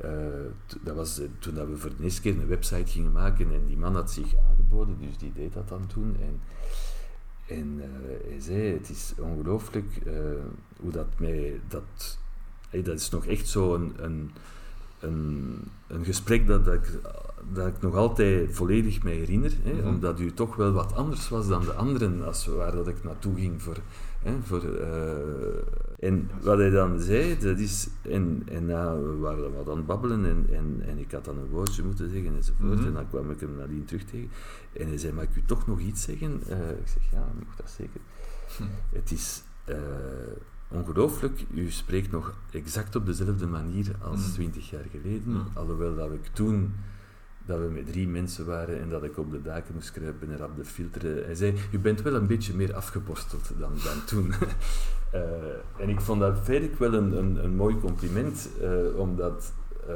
Eh, dat was eh, toen dat we voor de eerste keer een website gingen maken en die man had zich aangeboden, dus die deed dat dan toen. En, en eh, hij zei, het is ongelooflijk hoe dat mij... Dat, dat is nog echt zo een, een, een, een gesprek dat, dat, ik, dat ik nog altijd volledig mij herinner, hè, Mhm. omdat u toch wel wat anders was dan de anderen als waar dat ik naartoe ging voor... Hè, voor eh, en wat hij dan zei, dat is... En, en na, we waren dan wat aan het babbelen en, en, en ik had dan een woordje moeten zeggen enzovoort. Mhm. En dan kwam ik hem nadien terug tegen. En hij zei, mag ik u toch nog iets zeggen? Eh, ik zeg, ja, mag dat zeker. Hm. Het is eh, ongelooflijk. U spreekt nog exact op dezelfde manier als Mm. twintig jaar geleden. Mm. Alhoewel dat ik toen, dat we met drie mensen waren en dat ik op de daken moest kruipen en rap de filteren. Hij zei, u bent wel een beetje meer afgeborsteld dan, dan toen. Eh, en ik vond dat feitelijk wel een, een, een mooi compliment, eh, omdat... eh,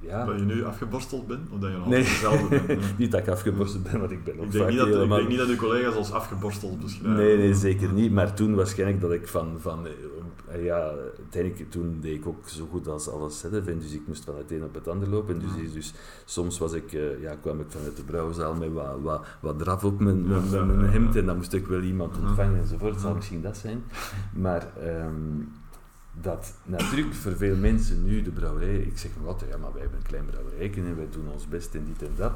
ja, Dat je nu afgeborsteld bent, of dat je nog Nee. altijd dezelfde bent. Ja. niet dat ik afgeborsteld ben, want ik ben ook Ik denk, vaak niet dat, ik denk niet dat uw collega's als afgeborsteld beschrijven. Nee, nee, zeker niet. Maar toen waarschijnlijk dat ik van, van eh, ja, uiteindelijk toen deed ik ook zo goed als alles zelf. En dus ik moest van het een op het ander lopen. Dus, Ja. dus soms was ik, eh, ja, kwam ik vanuit de brouwzaal met wat, wat, wat draf op mijn, Ja, mijn, hemd. En dan moest ik wel iemand ontvangen enzovoort. Het zal misschien dat zijn. Maar ehm, dat natuurlijk voor veel mensen nu de brouwerij, ik zeg maar wat, ja, maar wij hebben een klein brouwerijken en wij doen ons best en dit en dat.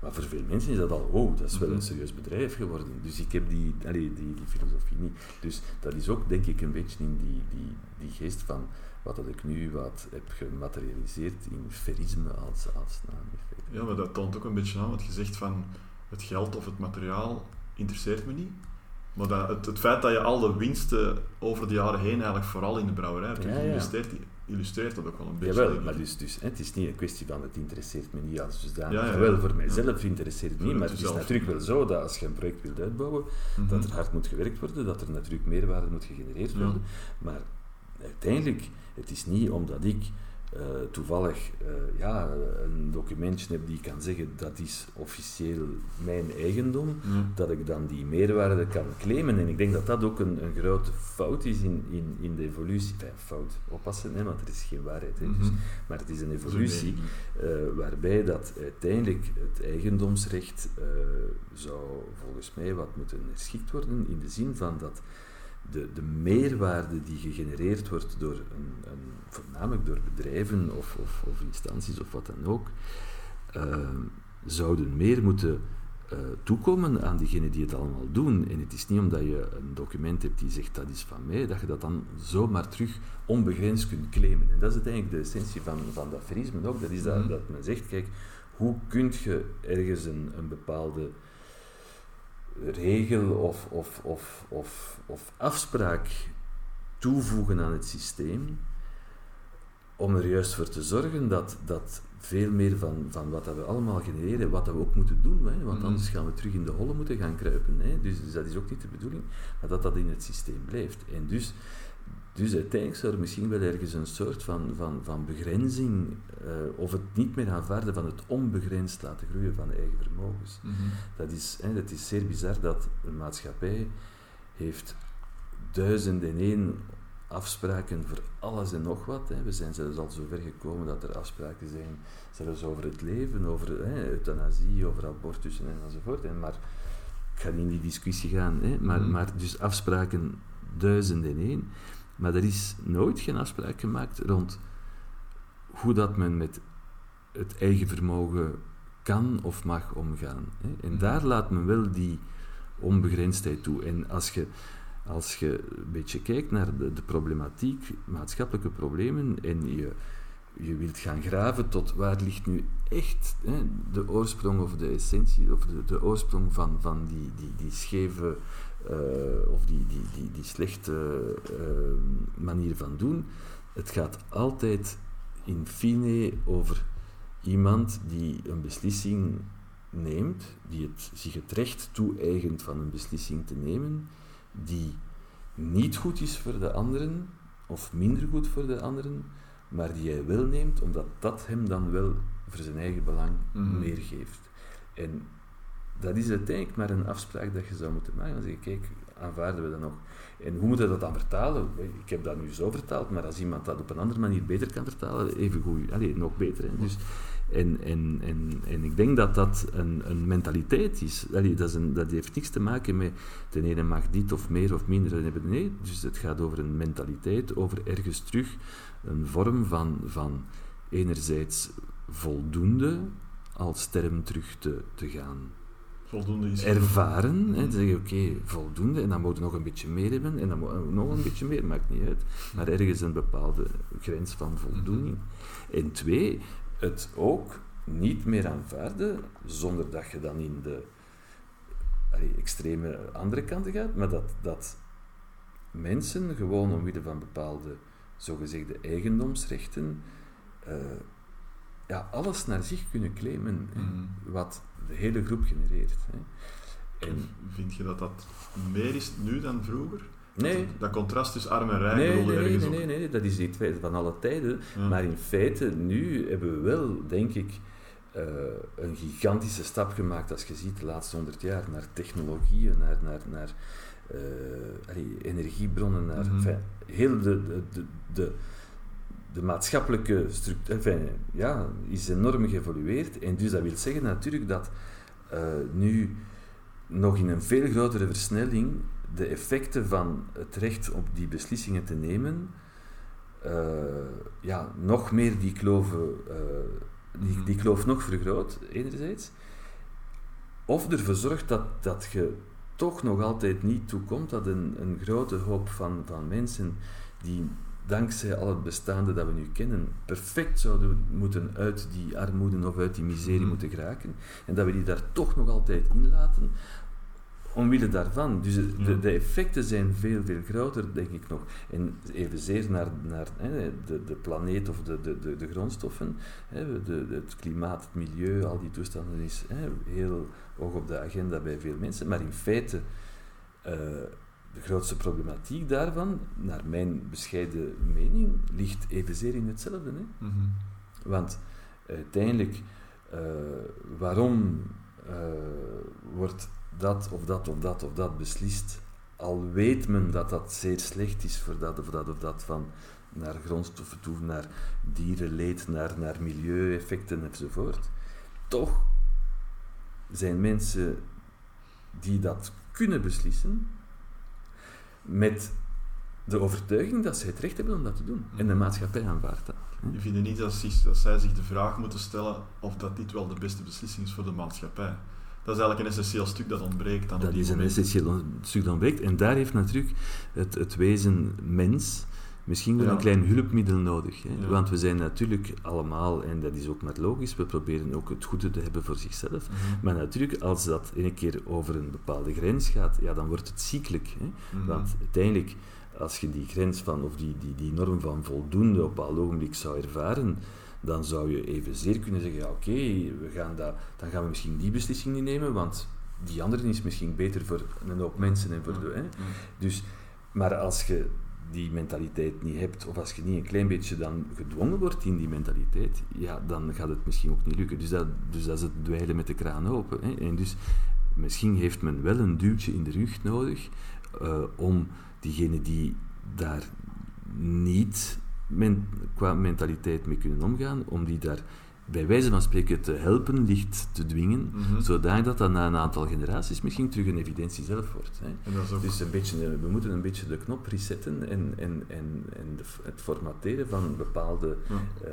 Maar voor veel mensen is dat al, oh, dat is wel een Mhm. serieus bedrijf geworden. Dus ik heb die, allee, die, die filosofie niet. Dus dat is ook, denk ik, een beetje in die, die, die geest van wat dat ik nu wat heb gematerialiseerd in verisme als, als naam. Ja, maar dat toont ook een beetje aan, want je zegt van het geld of het materiaal interesseert me niet. Maar dat, het, het feit dat je al de winsten over de jaren heen eigenlijk vooral in de brouwerij hebt Ja, geïnvesteerd, illustreert dat ook wel een beetje. Jawel, maar dus, dus het is niet een kwestie van het interesseert me niet als dusdanig. Ja. Jawel, voor mijzelf interesseert het niet, maar het is natuurlijk wel zo dat als je een project wilt uitbouwen, Mhm. dat er hard moet gewerkt worden, dat er natuurlijk meerwaarde moet gegenereerd worden. Maar uiteindelijk, het is niet omdat ik eh, toevallig eh, ja, een documentje heb die kan zeggen dat is officieel mijn eigendom, Ja. dat ik dan die meerwaarde kan claimen. En ik denk dat dat ook een, een grote fout is in, in, in de evolutie. Enfin, fout, oppassen, hè, want er is geen waarheid. Hè, dus, Mhm. maar het is een evolutie eh, waarbij dat uiteindelijk het eigendomsrecht zou volgens mij wat moeten herschikt worden in de zin van dat de, de meerwaarde die gegenereerd wordt door een, een, voornamelijk door bedrijven of, of, of instanties of wat dan ook, eh, zouden meer moeten eh, toekomen aan diegenen die het allemaal doen. En het is niet omdat je een document hebt die zegt dat is van mij, dat je dat dan zomaar terug onbegrensd kunt claimen. En dat is uiteindelijk de essentie van, van dat verisme ook. Dat is dat, Mhm. dat men zegt, kijk, hoe kun je ergens een, een bepaalde regel of, of, of, of, of afspraak toevoegen aan het systeem om er juist voor te zorgen dat, dat veel meer van, van wat dat we allemaal genereren, wat dat we ook moeten doen, hè, want Mhm. anders gaan we terug in de holle moeten gaan kruipen. Hè, dus, dus dat is ook niet de bedoeling, maar dat dat in het systeem blijft. En dus, dus uiteindelijk zou er misschien wel ergens een soort van, van, van begrenzing, eh, of het niet meer aanvaarden van het onbegrensd laten groeien van eigen vermogens. Mhm. Dat is, hè, het is zeer bizar dat een maatschappij heeft duizend en één afspraken voor alles en nog wat. Hè. We zijn zelfs al zo ver gekomen dat er afspraken zijn, zelfs over het leven, over hè, euthanasie, over abortus en enzovoort. En maar ik ga niet in die discussie gaan, hè, maar, Mhm. maar dus afspraken duizend en één. Maar er is nooit geen afspraak gemaakt rond hoe dat men met het eigen vermogen kan of mag omgaan. Hè. En Mhm. daar laat men wel die onbegrensdheid toe. En als je, als je een beetje kijkt naar de, de problematiek, maatschappelijke problemen, en je, je wilt gaan graven tot waar ligt nu echt hè, de oorsprong of de essentie, of de, de oorsprong van, van die, die, die scheve of die, die, die, die slechte uh, manier van doen. Het gaat altijd in fine over iemand die een beslissing neemt, die het, zich het recht toe-eigent van een beslissing te nemen, die niet goed is voor de anderen, of minder goed voor de anderen, maar die hij wel neemt, omdat dat hem dan wel voor zijn eigen belang mm meer geeft. En dat is uiteindelijk maar een afspraak dat je zou moeten maken. Dan zeg je, kijk, aanvaarden we dat nog? En hoe moet je dat dan vertalen? Ik heb dat nu zo vertaald, maar als iemand dat op een andere manier beter kan vertalen, even goed, allez, nog beter. Dus, en, en, en, ik denk dat dat een, een mentaliteit is. Dat, is een, dat heeft niks te maken met de ene mag dit of meer of minder. Nee, dus het gaat over een mentaliteit, over ergens terug een vorm van, van enerzijds voldoende als term terug te, te gaan voldoende is ervaren. Hè, dan zeg je oké, voldoende en dan moet je nog een beetje meer hebben en dan moet je nog een beetje meer, maakt niet uit. Maar ergens een bepaalde grens van voldoening. En twee, het ook niet meer aanvaarden zonder dat je dan in de allee, extreme andere kanten gaat, maar dat, dat mensen gewoon omwille van bepaalde zogezegde eigendomsrechten uh, ja, alles naar zich kunnen claimen, mhm. wat de hele groep genereert. Hè. En, Vind je dat dat meer is nu dan vroeger? Nee. Dat, contrast tussen arm en rijk nee, nee, nee, nee, nee, nee, dat is niet van alle tijden. Maar in feite, nu hebben we wel, denk ik, uh, een gigantische stap gemaakt als je ziet de laatste honderd jaar naar technologieën, naar, naar, naar uh, energiebronnen, naar mm heel de, de, de, de de maatschappelijke structuur ja, is enorm geëvolueerd. En dus dat wil zeggen natuurlijk dat uh, nu nog in een veel grotere versnelling de effecten van het recht op die beslissingen te nemen, uh, ja, nog meer die, kloven, uh, die, die kloof nog vergroot, enerzijds. Of ervoor zorgt dat, dat je toch nog altijd niet toekomt dat een, een grote hoop van, van mensen die dankzij al het bestaande dat we nu kennen, perfect zouden moeten uit die armoede of uit die miserie mhm. moeten geraken. En dat we die daar toch nog altijd in laten, omwille daarvan. Dus de, de, effecten zijn veel, veel groter, denk ik nog. En evenzeer naar, naar hè, de, de planeet of de, de, de, de grondstoffen, hè, de, het klimaat, het milieu, al die toestanden is hè, heel hoog op de agenda bij veel mensen. Maar in feite... Uh, de grootste problematiek daarvan, naar mijn bescheiden mening, ligt evenzeer in hetzelfde. Hè? Mhm. Want uiteindelijk, uh, waarom uh, wordt dat of dat of dat of dat beslist, al weet men dat dat zeer slecht is voor dat of dat of dat van naar grondstoffen toe, naar dierenleed, naar, naar milieueffecten enzovoort. Toch zijn mensen die dat kunnen beslissen, met de overtuiging dat ze het recht hebben om dat te doen. En de maatschappij aanvaardt dat. Je vindt niet dat, dat zij zich de vraag moeten stellen of dat dit wel de beste beslissing is voor de maatschappij? Dat is eigenlijk een essentieel stuk dat ontbreekt. Dan dat is een essentieel stuk dat ontbreekt. En daar heeft natuurlijk het, het wezen mens misschien wel een klein hulpmiddel nodig. Hè? Want we zijn natuurlijk allemaal, en dat is ook maar logisch, we proberen ook het goede te hebben voor zichzelf. Mhm. Maar natuurlijk, als dat een keer over een bepaalde grens gaat, ja, dan wordt het ziekelijk. Hè? Mhm. Want uiteindelijk, als je die grens van, of die, die, die norm van voldoende op een ogenblik zou ervaren, dan zou je evenzeer kunnen zeggen, ja oké, we gaan dat, dan gaan we misschien die beslissing niet nemen, want die andere is misschien beter voor een hoop mensen en voor de... Hè? Dus, maar als je die mentaliteit niet hebt, of als je niet een klein beetje dan gedwongen wordt in die mentaliteit, ja, dan gaat het misschien ook niet lukken. Dus dat, dus dat is het dweilen met de kraan open. Hè. En dus misschien heeft men wel een duwtje in de rug nodig uh, om diegenen die daar niet qua mentaliteit mee kunnen omgaan, om die daar bij wijze van spreken te helpen, licht te dwingen, mm zodat dat na een aantal generaties misschien terug een evidentie zelf wordt. Hè. Dus een beetje, we moeten een beetje de knop resetten en, en, en, en het formateren van bepaalde uh,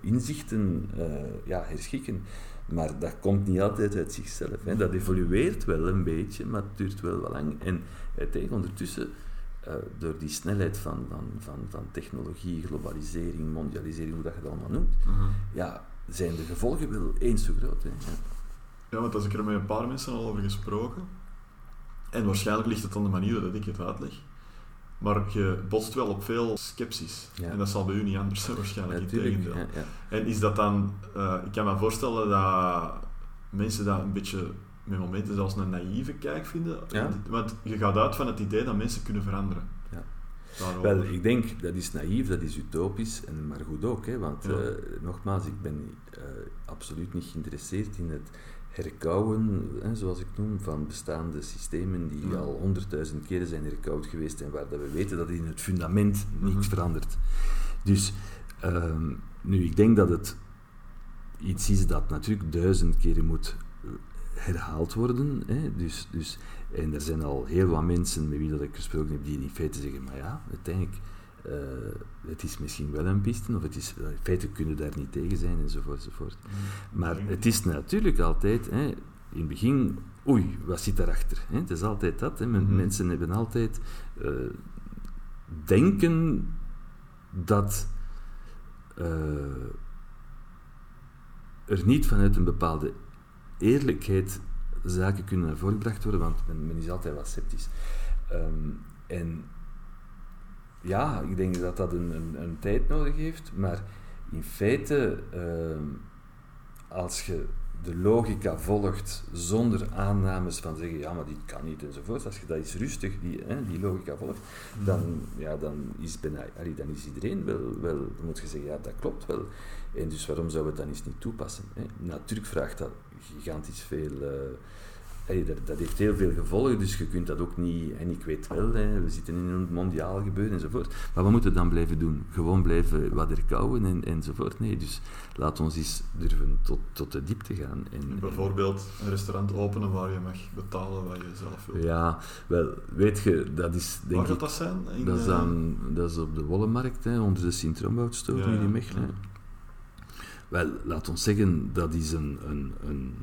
inzichten uh, ja, herschikken. Maar dat komt niet altijd uit zichzelf. Hè. Dat evolueert wel een beetje, maar het duurt wel wat lang. En uiteindelijk ondertussen... Uh, door die snelheid van, van, van, van technologie, globalisering, mondialisering, hoe dat je dat allemaal noemt, mhm. ja, zijn de gevolgen wel eens zo groot. Hè? Ja. want als ik er met een paar mensen al over gesproken, En waarschijnlijk ligt het aan de manier dat ik het uitleg. Maar je botst wel op veel sceptisch. Ja. En dat zal bij u niet anders zijn, waarschijnlijk. in Natuurlijk. tegendeel. Ja, ja. En is dat dan... eh, ik kan me voorstellen dat mensen dat een beetje met momenten zelfs een naïeve kijk vinden. Ja. Want je gaat uit van het idee dat mensen kunnen veranderen. Daarover. Wel, ik denk dat is naïef, dat is utopisch, en, maar goed ook. Hè, want Ja. eh, nogmaals, ik ben eh, absoluut niet geïnteresseerd in het herkauwen, hè, zoals ik noem, van bestaande systemen die Ja. al honderdduizend keren zijn herkauwd geweest en waar dat we weten dat in het fundament niets Mhm. verandert. Dus ehm, nu, ik denk dat het iets is dat natuurlijk duizend keren moet eh, herhaald worden. Hè? Dus, dus, en er zijn al heel wat mensen met wie dat ik gesproken heb die in feite zeggen, maar ja, uiteindelijk, eh, het is misschien wel een piste, of het is, in feite kunnen daar niet tegen zijn, enzovoort, enzovoort. Maar het is natuurlijk altijd, hè, in het begin, oei, wat zit daarachter? Hè? Het is altijd dat. Hè? Mhm. Mensen hebben altijd eh, denken dat eh, er niet vanuit een bepaalde eerlijkheid zaken kunnen naar voren gebracht worden, want men, men is altijd wat sceptisch. Ehm, en ja, ik denk dat dat een, een, een tijd nodig heeft, maar in feite, ehm, als je de logica volgt zonder aannames van zeggen, ja, maar dit kan niet enzovoort, als je dat eens rustig, die, hè, die logica volgt, dan, ja, dan, is bijna, allee, dan is iedereen wel, wel, dan moet je zeggen, ja, dat klopt wel. En dus waarom zouden we het dan eens niet toepassen? Hè? Natuurlijk vraagt dat gigantisch veel... eh, dat, dat heeft heel veel gevolgen, dus je kunt dat ook niet... En ik weet wel, hè, we zitten in een mondiaal gebeuren enzovoort. Maar wat moeten we dan blijven doen? Gewoon blijven wat erkauwen en, enzovoort? Nee, dus laat ons eens durven tot, tot de diepte gaan. En, Bijvoorbeeld een restaurant openen waar je mag betalen wat je zelf wilt. ja, wel, weet je, dat is denk waar gaat ik... dat zijn? In, Dat is, eh, aan, dat is op de Wollenmarkt, hè, onder de Sint-Romboutstoot, Ja, hier ja, in Mechelen. ja. Wel, laat ons zeggen, dat is een, een, een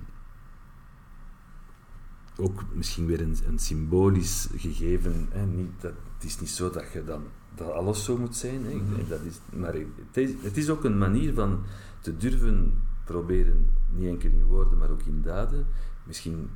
ook misschien weer een, een symbolisch gegeven. Hè, niet, dat, het is niet zo dat je dan dat alles zo moet zijn. Hè. Mhm. denk dat is, maar het is, het is ook een manier van te durven proberen, niet enkel in woorden, maar ook in daden, misschien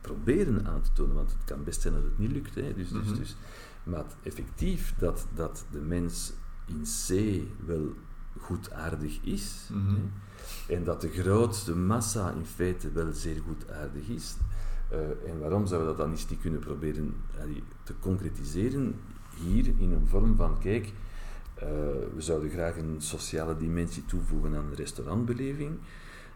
proberen aan te tonen, want het kan best zijn dat het niet lukt. Hè. Dus, dus, Mhm. dus, maar effectief dat, dat de mens in C wel goedaardig is, Mhm. hè, en dat de grootste massa in feite wel zeer goedaardig is. Eh, en waarom zouden we dat dan eens niet kunnen proberen allee, te concretiseren hier in een vorm van, kijk, eh, we zouden graag een sociale dimensie toevoegen aan de restaurantbeleving,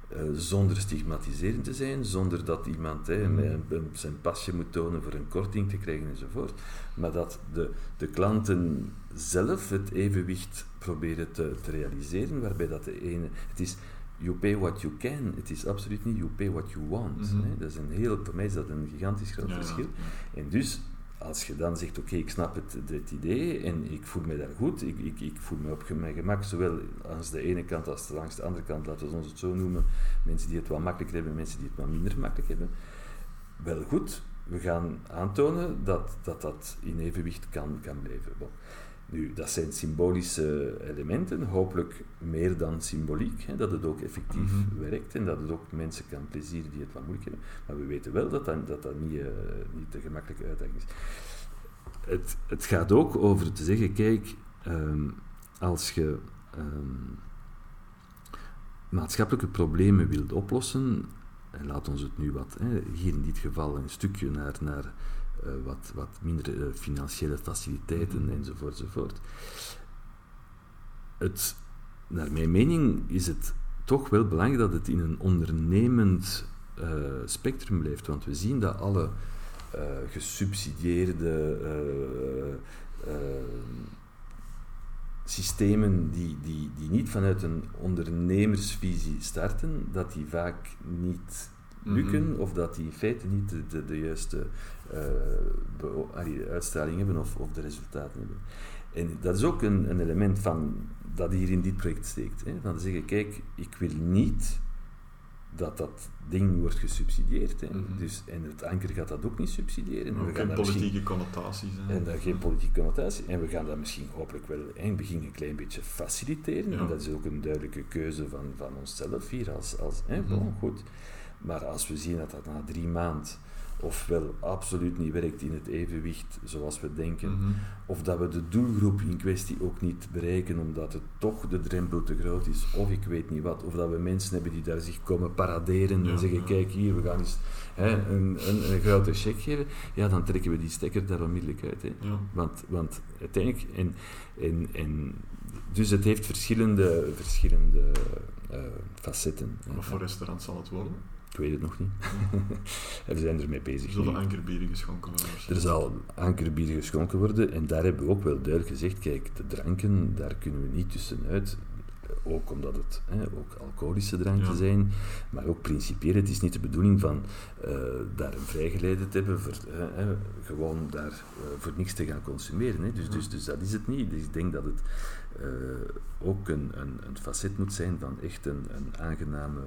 eh, zonder stigmatiserend te zijn, zonder dat iemand hè, een- zijn pasje moet tonen voor een korting te krijgen enzovoort, maar dat de, de klanten zelf het evenwicht proberen te, te realiseren, waarbij dat de ene... Het is you pay what you can, het is absoluut niet you pay what you want. Mhm. hè. Dat is een heel, voor mij is dat een gigantisch groot ja, verschil. ja. En dus, als je dan zegt, oké, ik snap het, het idee en ik voel me daar goed, ik, ik, ik voel me op mijn gemak, zowel langs de ene kant als langs de andere kant, laten we ons het zo noemen, mensen die het wat makkelijker hebben, mensen die het wat minder makkelijk hebben. Wel goed, we gaan aantonen dat dat, dat in evenwicht kan, kan blijven. Nu, dat zijn symbolische elementen, hopelijk meer dan symboliek, hè, dat het ook effectief Mhm. werkt en dat het ook mensen kan plezieren die het wat moeilijk hebben. Maar we weten wel dat dat, dat, dat niet, eh, niet de gemakkelijke uitdaging is. Het, het gaat ook over te zeggen, kijk, ehm, als je ehm, maatschappelijke problemen wilt oplossen, en laat ons het nu wat, hè, hier in dit geval een stukje naar, naar wat, wat minder eh, financiële faciliteiten Mhm. enzovoort, enzovoort. Het, naar mijn mening is het toch wel belangrijk dat het in een ondernemend eh, spectrum blijft, want we zien dat alle eh, gesubsidieerde eh, eh, systemen die, die, die niet vanuit een ondernemersvisie starten, dat die vaak niet lukken Mhm. of dat die in feite niet de, de, de juiste allee, uitstraling hebben of, of de resultaten hebben. En dat is ook een, een element van, dat hier in dit project steekt. Hè? Van te zeggen, kijk, ik wil niet dat dat ding wordt gesubsidieerd. Hè? Mhm. dus, en het anker gaat dat ook niet subsidiëren. En we gaan geen politieke connotaties. hè. en daar geen politieke connotatie. En we gaan dat misschien hopelijk wel in het begin een klein beetje faciliteren. Ja. En dat is ook een duidelijke keuze van, van onszelf hier. Als, als, hè, Mhm. bon, goed. Maar als we zien dat dat na drie maanden ofwel absoluut niet werkt in het evenwicht zoals we denken, Mhm. of dat we de doelgroep in kwestie ook niet bereiken omdat het toch de drempel te groot is, of ik weet niet wat, of dat we mensen hebben die daar zich komen paraderen Ja, en zeggen, kijk hier, we gaan eens hè, een, een, een grote check geven, ja, dan trekken we die stekker daar onmiddellijk uit. Hè. Ja. Want, want uiteindelijk, en, en, en, dus het heeft verschillende, verschillende eh, facetten. Wat voor restaurant zal het worden? Ik weet het nog niet. we zijn ermee Er bezig. zullen nu. ankerbieren geschonken worden. Er zal ankerbier geschonken worden en daar hebben we ook wel duidelijk gezegd, kijk, de dranken, daar kunnen we niet tussenuit. Ook omdat het hè, ook alcoholische dranken Ja. zijn, maar ook principieel. Het is niet de bedoeling van eh, daar een vrijgeleide te hebben, voor, gewoon daar eh, voor niks te gaan consumeren. Hè. Dus, Ja. dus, dus dat is het niet. Dus ik denk dat het eh, ook een, een, een facet moet zijn van echt een, een aangename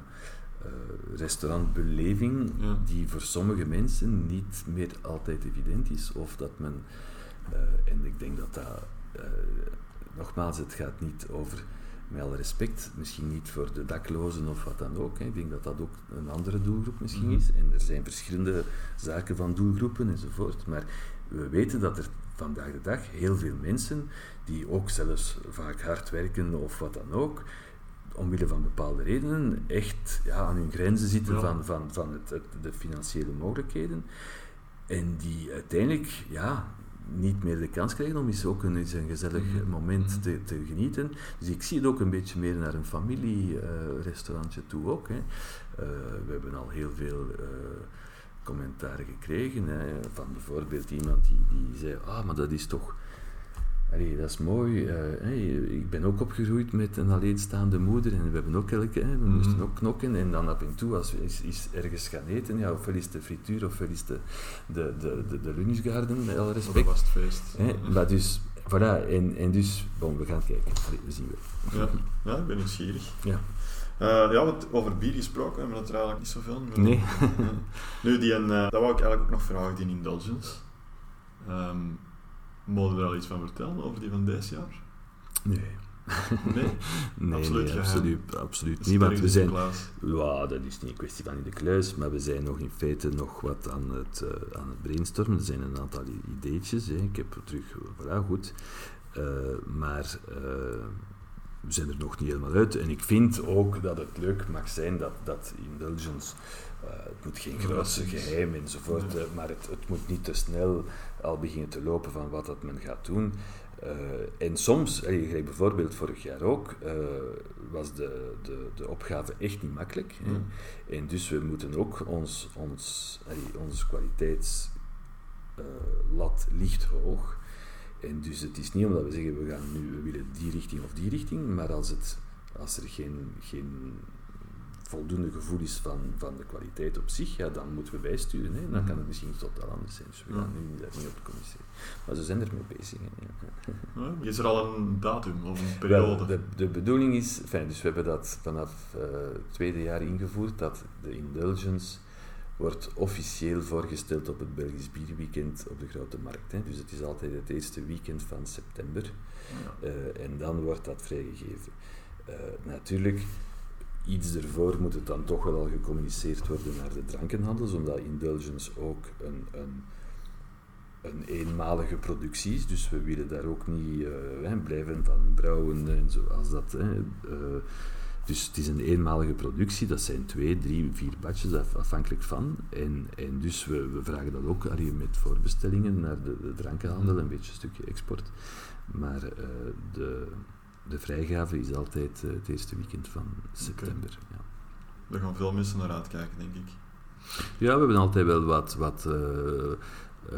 restaurantbeleving Ja. die voor sommige mensen niet meer altijd evident is. Of dat men, eh, en ik denk dat dat, eh, nogmaals, het gaat niet over, met alle respect, misschien niet voor de daklozen of wat dan ook. Hè. Ik denk dat dat ook een andere doelgroep misschien Mhm. is. En er zijn verschillende zaken van doelgroepen enzovoort. Maar we weten dat er vandaag de dag heel veel mensen, die ook zelfs vaak hard werken of wat dan ook, omwille van bepaalde redenen echt ja, aan hun grenzen zitten Ja. van, van, van het, het- de financiële mogelijkheden. En die uiteindelijk ja, niet meer de kans krijgen om eens ook een, eens een gezellig Mhm. moment Mhm. te, te genieten. Dus ik zie het ook een beetje meer naar een familierestaurantje toe ook. Hè. Eh, we hebben al heel veel eh commentaren gekregen hè, van bijvoorbeeld iemand die, die zei, ah, maar dat is toch... Allee, dat is mooi. eh, hey, ik ben ook opgegroeid met een alleenstaande moeder en we hebben ook elke, hè, we Mhm. moesten ook knokken en dan af en toe als we eens, eens ergens gaan eten, ja, ofwel is de frituur ofwel is de, de, de, de, de lunchgarden, met alle Dat respect. was het feest. Maar dus, voilà, en, en dus, bon, we gaan kijken. Allee, we zien wel. Ja, ja ik ben nieuwsgierig. Ja. Eh, ja, want over bier gesproken hebben we het er eigenlijk niet zoveel meer Nee. Nu, die, en, dat wou ik eigenlijk ook nog vragen, die indulgence. Ehm mogen we er al iets van vertellen over die van deze jaar? Nee. Nee? Nee, Absoluut nee, absoluut, niet. Want we in zijn? Ja, dat is niet een kwestie van in de kluis, maar we zijn nog in feite nog wat aan het, eh, aan het brainstormen. Er zijn een aantal ideetjes. Hè. Ik heb er terug, voilà, goed. Eh, maar eh, we zijn er nog niet helemaal uit. En ik vind ook dat het leuk mag zijn dat, dat indulgence, het moet geen grootse geheim enzovoort, Nee. maar het, het moet niet te snel al beginnen te lopen van wat dat men gaat doen. Eh, en soms, eh, bijvoorbeeld vorig jaar ook, eh, was de, de, de opgave echt niet makkelijk. Hè. Ja. En dus we moeten ook ons, ons, onze kwaliteitslat ligt hoog. En dus het is niet omdat we zeggen we gaan nu we willen die richting of die richting, maar als, het, als er geen, geen voldoende gevoel is van, van de kwaliteit op zich, ja, dan moeten we bijsturen. Hè. Dan kan het misschien totaal anders zijn. Dus we gaan nu daar niet op communiceren. Maar ze zijn ermee bezig. Hè, ja. Is er al een datum of een Wel, periode? de, de bedoeling is, fijn, dus we hebben dat vanaf eh, het tweede jaar ingevoerd, dat de indulgence wordt officieel voorgesteld op het Belgisch Bierweekend op de Grote Markt. Hè. Dus het is altijd het eerste weekend van september Ja. eh, en dan wordt dat vrijgegeven. Eh, natuurlijk, iets ervoor moet het dan toch wel al gecommuniceerd worden naar de drankenhandels, omdat indulgence ook een, een, een eenmalige productie is. Dus we willen daar ook niet eh, hè, blijven van brouwen en zoals dat. Hè. Eh, dus het is een eenmalige productie, dat zijn twee, drie, vier af- afhankelijk van. En, en dus we, we vragen dat ook allee, met voorbestellingen naar de, de drankenhandel, een beetje een stukje export. Maar eh, de, de vrijgave is altijd eh, het eerste weekend van september. Ja. Daar gaan veel mensen naar uitkijken, denk ik. Ja, we hebben altijd wel wat, wat eh, eh,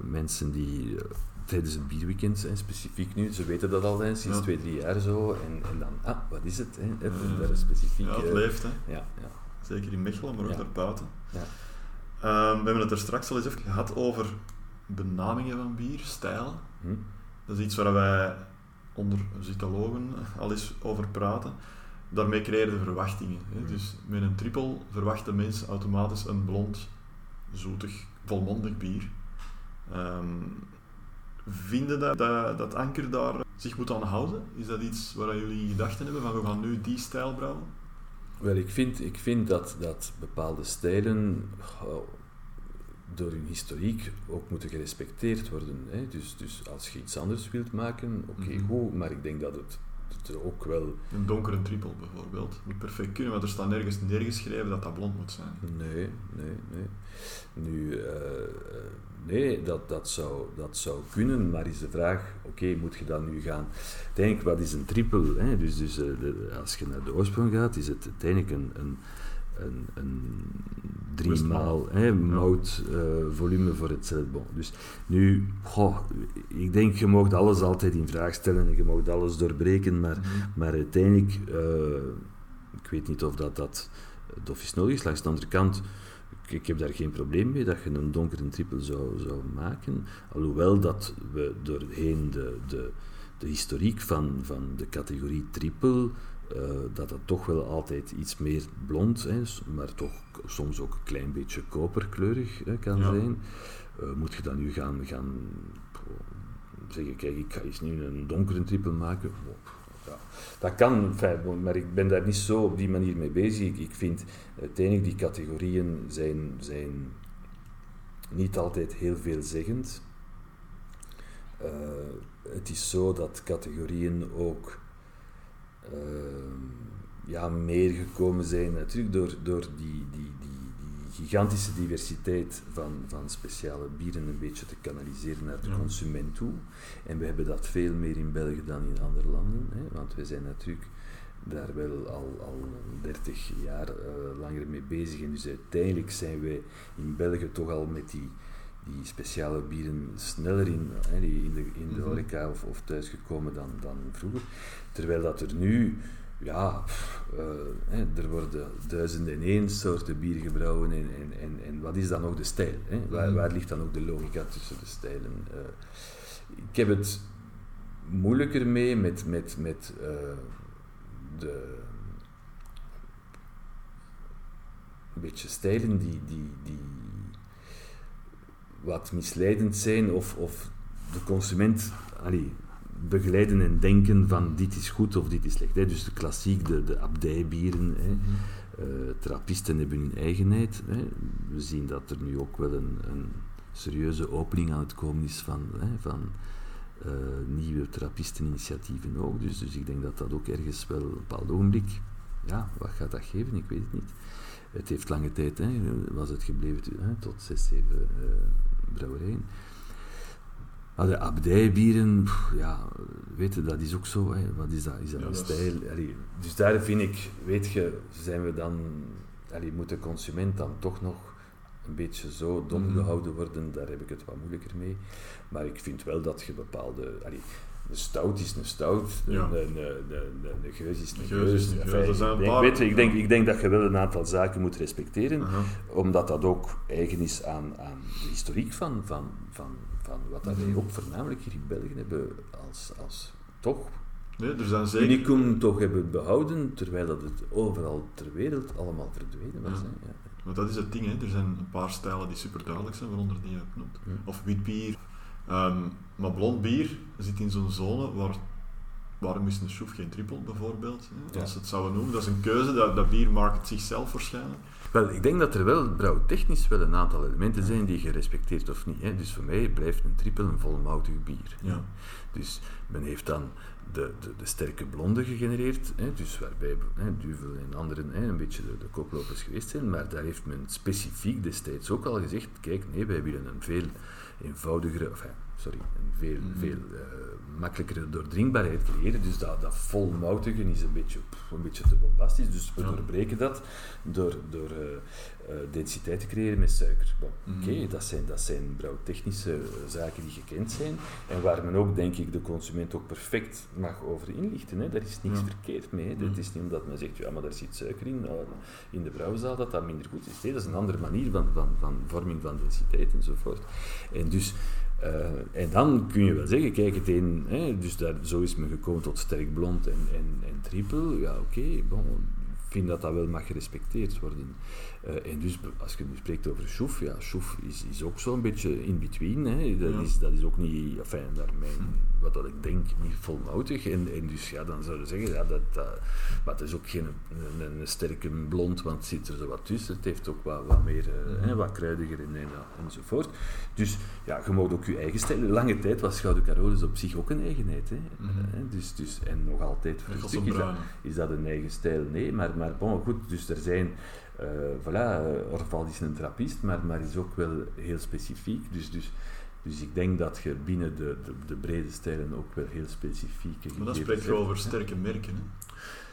mensen die tijdens het bierweekend zijn, specifiek nu, ze weten dat al sinds Ja. twee, drie jaar zo. En, en dan, ah, wat is het? Hè? Even daar specifiek... Ja, het leeft, hè. ja, ja. Zeker in Mechelen, maar ook Ja. daarbuiten. Ja. Ehm, we hebben het er straks al eens even gehad over benamingen van bier, stijlen. Hm? Dat is iets waar wij onder zytologen al eens over praten. Daarmee creëren de verwachtingen. Hè. Dus met een triple verwachten mensen automatisch een blond, zoetig, volmondig bier. Ehm, vinden dat, dat dat Anker daar zich moet aan houden? Is dat iets waar jullie gedachten hebben van we gaan nu die stijl brouwen? Wel, ik vind, ik vind dat, dat bepaalde stijlen... door hun historiek ook moeten gerespecteerd worden. Hè. Dus, dus als je iets anders wilt maken, oké, Mhm. goed, maar ik denk dat het, het er ook wel... Een donkere triple bijvoorbeeld. Moet perfect kunnen, want er staat nergens neergeschreven dat dat blond moet zijn. Nee, nee, nee. Nu, eh, nee, dat, dat, zou, dat zou kunnen, maar is de vraag, oké, moet je dan nu gaan... Uiteindelijk, wat is een triple? Hè? Dus, dus eh, de- als je naar de oorsprong gaat, is het uiteindelijk een, een, een, een driemaal hè, moutvolume voor hetzelfde. Bon, dus nu, goh, ik denk, je mag alles altijd in vraag stellen en je mag alles doorbreken, maar, Mhm. maar uiteindelijk, eh, ik weet niet of dat, dat dof is nodig is. Langs de andere kant, ik, ik heb daar geen probleem mee dat je een donkere triple zou, zou maken. Alhoewel dat we doorheen de, de, de historiek van, van de categorie triple, eh, dat dat toch wel altijd iets meer blond is, maar toch soms ook een klein beetje koperkleurig hè, kan Ja. zijn. Eh, moet je dan nu gaan, gaan zeggen, kijk, ik ga eens nu een donkere triple maken? Ja, dat kan, maar ik ben daar niet zo op die manier mee bezig. Ik, ik vind uiteindelijk die categorieën zijn, zijn niet altijd heel veelzeggend. Eh, het is zo dat categorieën ook eh, ja, meer gekomen zijn, natuurlijk door, door die, die, die, die gigantische diversiteit van, van speciale bieren een beetje te kanaliseren naar de Ja. consument toe. En we hebben dat veel meer in België dan in andere landen, hè, want we zijn natuurlijk daar wel al, al 30 jaar eh, langer mee bezig. En dus uiteindelijk zijn wij in België toch al met die, die speciale bieren sneller in, hè, die in de, in de Mhm. horeca of, of thuis gekomen dan, dan vroeger. Terwijl dat er nu, ja, eh, hè, er worden duizenden en één soorten bier gebrouwen. En, en, en, en wat is dan ook de stijl? Hè? Waar, Mhm. waar ligt dan ook de logica tussen de stijlen? Eh, ik heb het moeilijker mee met, met, met eh, de een beetje stijlen die, die, die wat misleidend zijn of, of de consument allee, begeleiden en denken van dit is goed of dit is slecht. Hè. Dus de klassiek, de, de abdijbieren, hè. Mhm. Eh, trappisten hebben hun eigenheid. Hè. We zien dat er nu ook wel een, een serieuze opening aan het komen is van, hè, van eh, nieuwe trappisteninitiatieven ook. Dus, dus ik denk dat dat ook ergens wel op een bepaald ogenblik, ja, wat gaat dat geven? Ik weet het niet. Het heeft lange tijd, hè, was het gebleven hè, tot zes, zeven eh, brouwerijen. Maar de abdijbieren, pff, ja, weet je, dat is ook zo. Hè. Wat is dat? Is dat Ja, een dat is- stijl? Allee, dus daar vind ik, weet je, zijn we dan, allee, moet de consument dan toch nog een beetje zo dom Mhm. gehouden worden? Daar heb ik het wat moeilijker mee. Maar ik vind wel dat je bepaalde, allee, een stout is een stout, Ja. een, een geus is een geus ik denk, ik, denk, dat je wel een aantal zaken moet respecteren omdat dat ook eigen is aan, aan de historiek van, van, van, van wat dat wij Mhm. ook voornamelijk hier in België hebben als, als toch Nee, er zijn zeker... unicum toch hebben behouden, terwijl dat het overal ter wereld allemaal verdwenen was. Ja. Want dat is het ding, hè. er zijn een paar stijlen die super duidelijk zijn, waaronder die je hebt genoemd. Of wit Ehm, maar blond bier zit in zo'n zone waar... Waarom is een schoef geen triple, bijvoorbeeld? hè? Als ze het zouden noemen, dat is een keuze, dat, dat bier maakt het zichzelf waarschijnlijk. Wel, ik denk dat er wel brouwtechnisch wel een aantal elementen zijn die je respecteert of niet. Hè. Dus voor mij blijft een triple een volmoutig bier. Ja. Dus men heeft dan de, de, de sterke blonde gegenereerd, hè, dus waarbij hè, Duvel en anderen hè, een beetje de, de koplopers geweest zijn, maar daar heeft men specifiek destijds ook al gezegd, kijk, nee, wij willen een veel eenvoudigere, enfin, sorry, een veel, Mhm. veel eh, makkelijkere doordringbaarheid creëren, dus dat, dat volmoutige is een beetje, pff, een beetje te bombastisch, dus we Ja. doorbreken dat door, door eh, densiteit te creëren met suiker. Bon, Oké, Mhm. dat zijn, dat zijn brouwtechnische zaken die gekend zijn en waar men ook, denk ik, de consument ook perfect mag over inlichten. Hè. Daar is niks Ja. verkeerd mee. Hè. Mhm. Het is niet omdat men zegt, ja, maar daar zit suiker in, in de brouwzaal, dat dat minder goed is. Nee, dat is een andere manier van, van, van vorming van densiteit enzovoort. En dus... eh, en dan kun je wel zeggen, kijk, het een, hè, dus daar, zo is men gekomen tot sterk blond en, en, en triple. Ja, oké, bon, ik vind dat dat wel mag gerespecteerd worden. Eh, en dus, als je nu spreekt over Schoef, ja, Schoef is, is ook zo'n beetje in between. Hè. Dat, Ja. is, dat is ook niet, enfin, daar mijn, wat dat ik denk, niet volmoutig. En, en dus ja, dan zouden zeggen, ja, dat, dat, maar het is ook geen een, een, sterke blond, want het zit er zo wat tussen. Het heeft ook wat, wat meer, uh, wat kruidiger en, en, enzovoort. Dus ja, je mag ook je eigen stijl. Lange tijd was Gouden Carolus op zich ook een eigenheid. Hè. Mm -hmm. dus, dus, en nog altijd voor een stuk is dat, is dat een eigen stijl. Nee, maar, maar bon, goed, dus er zijn... Uh, voilà, Orval is een trappist, maar, maar is ook wel heel specifiek. Dus, dus dus ik denk dat je binnen de, de, de brede stijlen ook wel heel specifieke Maar dan spreek je over sterke merken. Hè?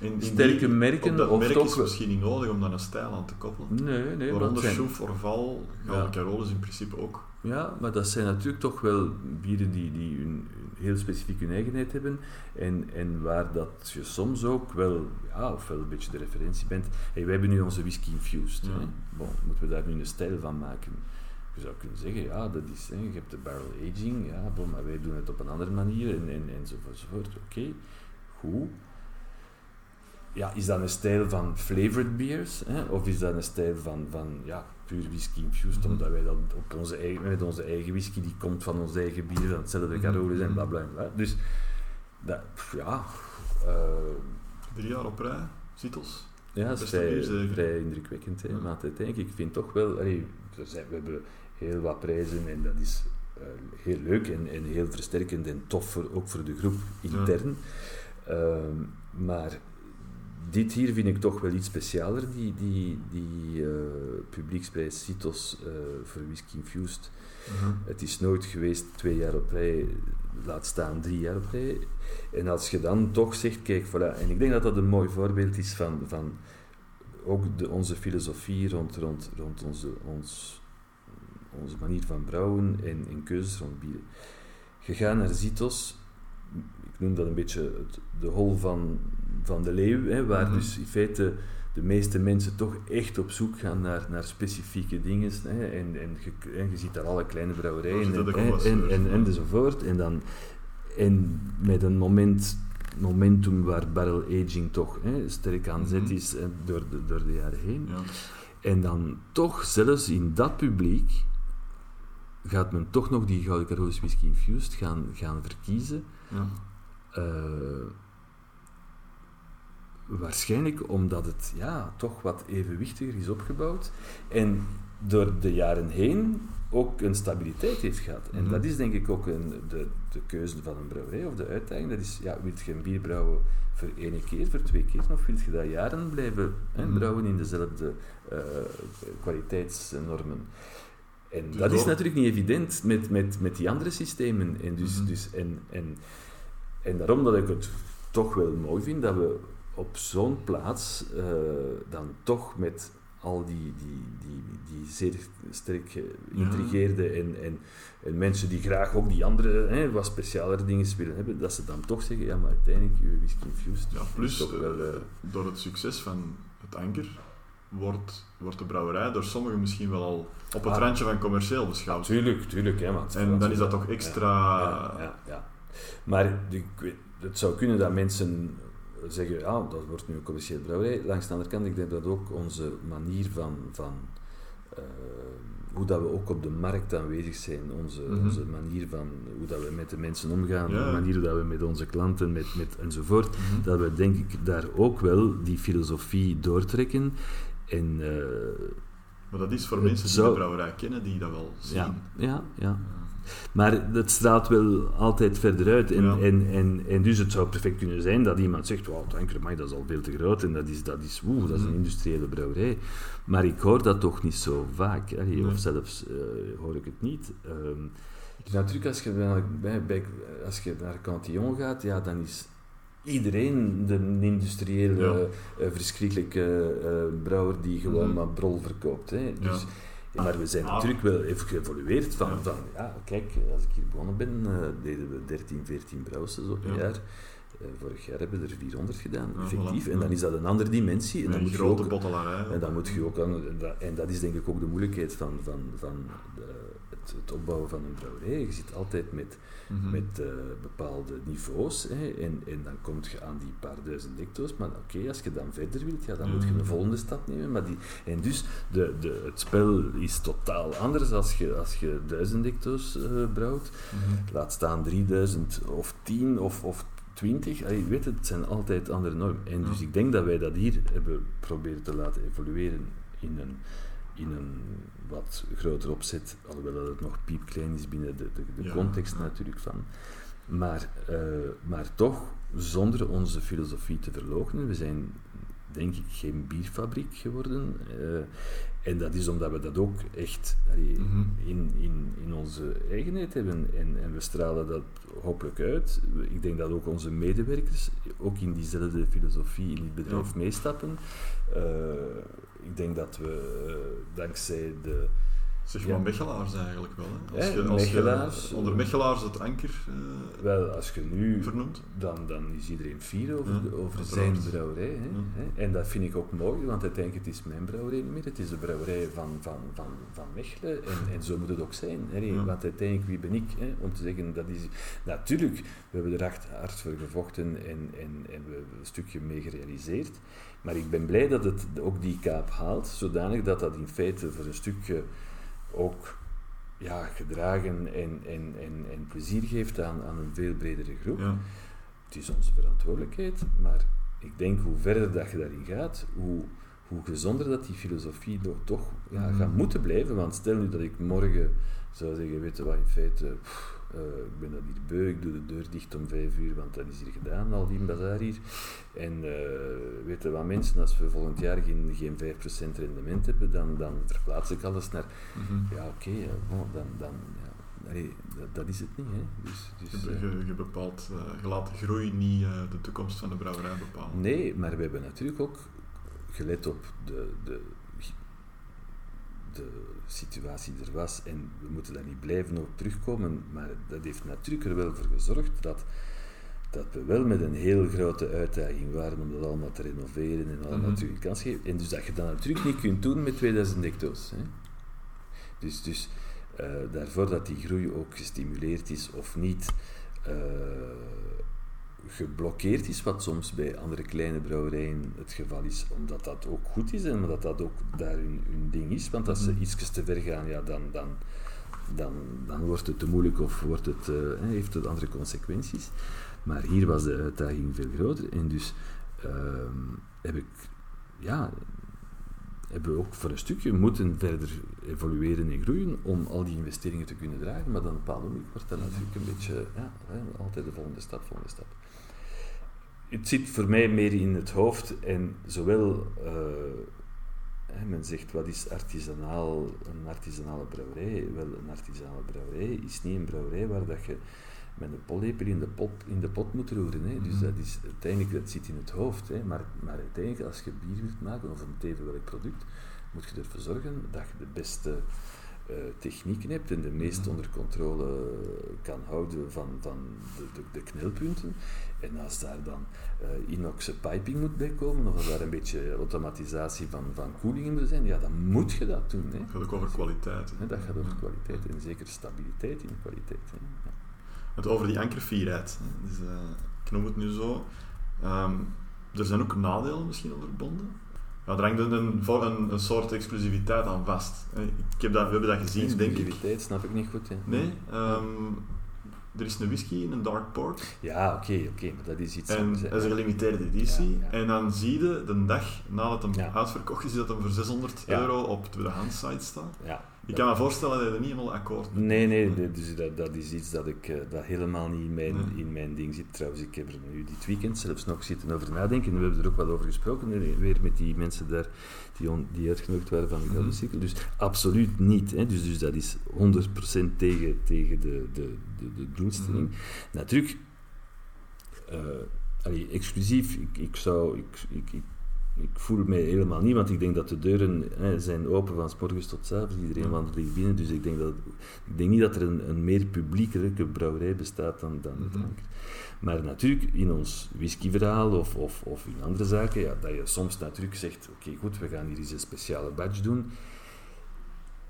In, in sterke die, merken. Dat of merk toch is misschien niet nodig om dan een stijl aan te koppelen. Nee, nee. Waaronder Schoef, Orval, Gouden ja. Carolus in principe ook. Ja, maar dat zijn natuurlijk toch wel bieren die, die een, heel specifiek hun eigenheid hebben. En, en waar dat je soms ook wel, ja, ofwel een beetje de referentie bent. Hey, wij hebben nu onze whisky infused. Ja. Bon, moeten we daar nu een stijl van maken? Je zou kunnen zeggen, ja, dat is, hè, je hebt de barrel aging, ja, bon, maar wij doen het op een andere manier en, en, enzovoort. enzovoort. Oké, okay, goed. Ja, is dat een stijl van flavored beers? Hè? Of is dat een stijl van, van ja, puur whisky infused, mm -hmm. omdat wij dat op onze eigen, met onze eigen whisky, die komt van ons eigen bier, van hetzelfde Carolus en bla bla bla. Dus, dat, ja... Uh, Drie jaar op rij, Citos. Ja, dat is vrij, vrij indrukwekkend. Hè? Ja. Maar uiteindelijk, ik vind toch wel... Allee, we, zijn, we hebben heel wat prijzen en dat is uh, heel leuk en, en heel versterkend en tof, voor, ook voor de groep intern. Ja. Uh, maar dit hier vind ik toch wel iets specialer, die, die, die uh, publieksprijs Citos voor Whisky Infused. -huh. Het is nooit geweest twee jaar op rij, laat staan drie jaar op rij. En als je dan toch zegt, kijk, voilà, en ik denk dat dat een mooi voorbeeld is van, van ook de, onze filosofie rond, rond, rond onze, ons, onze manier van brouwen en, en keuzes rond bieren. Je gaat naar Zitos, ik noem dat een beetje het, de hol van, van de leeuw, hè, waar mm-hmm. dus in feite de meeste mensen toch echt op zoek gaan naar, naar specifieke dingen. Hè, en, en, je, en je ziet daar alle kleine brouwerijen en, en, en, en, enzovoort. En, dan, en met een moment, momentum waar barrel aging toch hè, sterk aan zet mm-hmm. is door, de, door de jaren heen. Ja. En dan toch, zelfs in dat publiek, gaat men toch nog die Gouden Carolus Whisky Infused gaan, gaan verkiezen. Ja. Uh, waarschijnlijk omdat het ja, toch wat evenwichtiger is opgebouwd en door de jaren heen ook een stabiliteit heeft gehad. En mm -hmm. dat is denk ik ook een, de, de keuze van een brouwerij of de uitdaging. Dat is, ja, wil je een bier brouwen voor één keer, voor twee keer, of wil je dat jaren blijven mm hè, brouwen in dezelfde uh, kwaliteitsnormen? En dus dat is natuurlijk niet evident met, met, met die andere systemen. En, dus, mm -hmm. dus, en, en, en daarom dat ik het toch wel mooi vind dat we op zo'n plaats uh, dan toch met al die, die, die, die zeer sterk geïntrigeerde ja. en, en, en, mensen die graag ook die andere, hè, wat specialere dingen willen hebben, dat ze dan toch zeggen, ja, maar uiteindelijk, je whisky infused. Ja, plus, toch wel, uh, door het succes van het anker wordt, wordt de brouwerij door sommigen misschien wel al op het ah, randje van commercieel beschouwd. Tuurlijk, tuurlijk. Hè, man. En dan is dat toch extra... Ja, ja, ja, Maar ik weet, het zou kunnen dat mensen zeggen, ja, dat wordt nu een commerciële brouwerij. Langs de andere kant, ik denk dat ook onze manier van, van uh, hoe dat we ook op de markt aanwezig zijn, onze, mm -hmm. onze manier van hoe dat we met de mensen omgaan, ja. de manier hoe dat we met onze klanten, met, met enzovoort, mm -hmm. dat we denk ik daar ook wel die filosofie doortrekken. En, uh, maar dat is voor mensen die de brouwerij kennen, die dat wel zien. Ja, ja, ja. Maar het straalt wel altijd verder uit. En, ja. en, en, en dus het zou perfect kunnen zijn dat iemand zegt: Wauw, Tankermai, dat is al veel te groot en dat is, dat is, woe, dat is een industriële brouwerij. Maar ik hoor dat toch niet zo vaak, allee, of zelfs uh, hoor ik het niet. Um, natuurlijk, als je, bij, bij, als je naar Cantillon gaat, ja, dan is iedereen de industriële, ja. uh, verschrikkelijke uh, brouwer die gewoon mm. maar brol verkoopt. Hè. Dus, ja. Maar we zijn natuurlijk wel even geëvolueerd van, ja. van, ja, kijk, als ik hier begonnen ben, uh, deden we 13, 14 brouwers op een ja. jaar. Eh, vorig jaar hebben we er 400 gedaan, Ja, effectief. voilà. En dan is dat een andere dimensie. En dan Een moet je grote ook, bottelarij. en dan moet je ook aan, en dat, en dat is denk ik ook de moeilijkheid van, van, van de, het, het opbouwen van een brouwerij. Je zit altijd met, Mhm. met eh, bepaalde niveaus hè, en, en dan kom je aan die paar duizend hecto's. Maar oké, als je dan verder wilt, ja, dan moet je Mhm. een volgende stap nemen. Maar die, en dus de, de, het spel is totaal anders als je, als je duizend hecto's eh, brouwt. Mhm. Laat staan 3000 of 10 of, of 20. Allee, je weet het, het zijn altijd andere normen. En dus ik denk dat wij dat hier hebben proberen te laten evolueren in een, in een wat groter opzet, alhoewel dat het nog piepklein is binnen de, de, de Ja, context natuurlijk van. Maar, eh, maar toch, zonder onze filosofie te verloochenen, we zijn denk ik geen bierfabriek geworden. eh, en dat is omdat we dat ook echt allee, Mhm. in, in, in onze eigenheid hebben. En, en we stralen dat hopelijk uit. Ik denk dat ook onze medewerkers ook in diezelfde filosofie in het bedrijf Ja. meestappen. Eh, ik denk dat we eh, dankzij de... Zeg Ja. maar Mechelaars eigenlijk wel. Hè? Als Ja, je, als Mechelaars. je onder Mechelaars het anker eh, Wel, als je nu... vernoemt. Dan, dan is iedereen fier over, Ja, over zijn brouwerij. Hè? En dat vind ik ook mooi, want uiteindelijk het is mijn brouwerij niet meer. Het is de brouwerij van, van, van, van Mechelen. En, en zo moet het ook zijn. Hè? Want uiteindelijk, wie ben ik hè? om te zeggen dat is... Natuurlijk, we hebben er echt hard voor gevochten en, en, en we hebben een stukje mee gerealiseerd. Maar ik ben blij dat het ook die kaap haalt, zodanig dat dat in feite voor een stukje ook ja, gedragen en, en, en, en plezier geeft aan, aan een veel bredere groep. Ja. Het is onze verantwoordelijkheid, maar ik denk hoe verder dat je daarin gaat, hoe, hoe gezonder dat die filosofie toch, toch ja, gaat moeten blijven. Want stel nu dat ik morgen zou zeggen, weet je wat, in feite, pff, eh, ik ben dat hier beu, ik doe de deur dicht om vijf uur, want dat is hier gedaan, al die bazaar hier. En uh, weet je wat mensen, als we volgend jaar geen, geen 5% rendement hebben, dan, dan verplaats ik alles naar, Mhm. ja oké, bon, dan, dan ja, allee, dat, dat is het niet. Hè. Dus, dus, Je, eh, je, je bepaalt, je laat de groei niet de toekomst van de brouwerij bepalen. Nee, maar we hebben natuurlijk ook gelet op de, de, de situatie er was en we moeten daar niet blijven op terugkomen, maar dat heeft natuurlijk er wel voor gezorgd dat, dat we wel met een heel grote uitdaging waren om dat allemaal te renoveren en allemaal Mhm. terug in kans geven. En dus dat je dat natuurlijk niet kunt doen met 2000 hecto's. Hè. Dus, dus eh, daarvoor dat die groei ook gestimuleerd is of niet, eh, geblokkeerd is, wat soms bij andere kleine brouwerijen het geval is, omdat dat ook goed is en omdat dat ook daar hun, hun ding is. Want als ze Mhm. iets te ver gaan, ja, dan, dan, dan, dan wordt het te moeilijk of wordt het, eh, heeft het andere consequenties. Maar hier was de uitdaging veel groter en dus ehm, heb ik, ja, hebben we ook voor een stukje moeten verder evolueren en groeien om al die investeringen te kunnen dragen. Maar dan op een bepaald moment wordt dat natuurlijk een beetje, ja, altijd de volgende stap, volgende stap. Het zit voor mij meer in het hoofd en zowel, eh, hè, men zegt wat is artisanaal, een artisanale brouwerij? Wel, een artisanale brouwerij is niet een brouwerij waar dat je met een pollepel in de pot, in de pot moet roeren. Hè. Dus Mhm. dat, is, uiteindelijk, dat zit in het hoofd. Hè. Maar, maar uiteindelijk, als je bier wilt maken, of een teven welk product, moet je ervoor zorgen dat je de beste eh, technieken hebt en de meest Mhm. onder controle kan houden van, van de, de, de knelpunten. En als daar dan uh, inoxe piping moet bij komen, of als daar een beetje automatisatie van, van koeling in moet zijn, ja, dan moet je dat doen. Hè. Het gaat ook over kwaliteit. hè. Dat gaat over kwaliteit en zeker stabiliteit in de kwaliteit. Hè. Ja. Het over die ankervierheid. hè. Dus, eh, ik noem het nu zo. Ehm, er zijn ook nadelen misschien verbonden. Ja, er hangt een, een, een, soort exclusiviteit aan vast. Ik heb dat, we hebben dat gezien, denk ik. Exclusiviteit snap ik niet goed. Hè. Nee, ehm, er is een whisky in een dark port. Ja, oké, oké, maar dat is iets En dat is een gelimiteerde editie. Ja, ja. En dan zie je de dag nadat hem Ja. uitverkocht is, dat hem voor 600 Ja. euro op tweedehands site staat. Ja, Ik kan me voorstellen dat je er niet helemaal akkoord mee Nee, nee, bent. dus dat, dat is iets dat, ik, eh, dat helemaal niet in mijn, Nee. in mijn ding zit. Trouwens, ik heb er nu dit weekend zelfs nog zitten over nadenken. We hebben er ook wat over gesproken, weer met die mensen daar die, on- die uitgenodigd waren van de Gouden Mhm. Cirkel. Dus absoluut niet. Hè. Dus, dus dat is 100% tegen, tegen de, de, de, de doelstelling. Mhm. Natuurlijk, eh, allee, exclusief, ik, ik zou... Ik, ik, ik, ik voel mij helemaal niet, want ik denk dat de deuren hè, zijn open van s morgens tot avonds. Iedereen wandelt hier binnen, dus ik denk, dat, ik denk niet dat er een, een meer publiekelijke brouwerij bestaat dan, dan Mhm. drank. Maar natuurlijk, in ons whiskyverhaal of, of, of in andere zaken, ja, dat je soms natuurlijk zegt, oké goed, we gaan hier eens een speciale badge doen.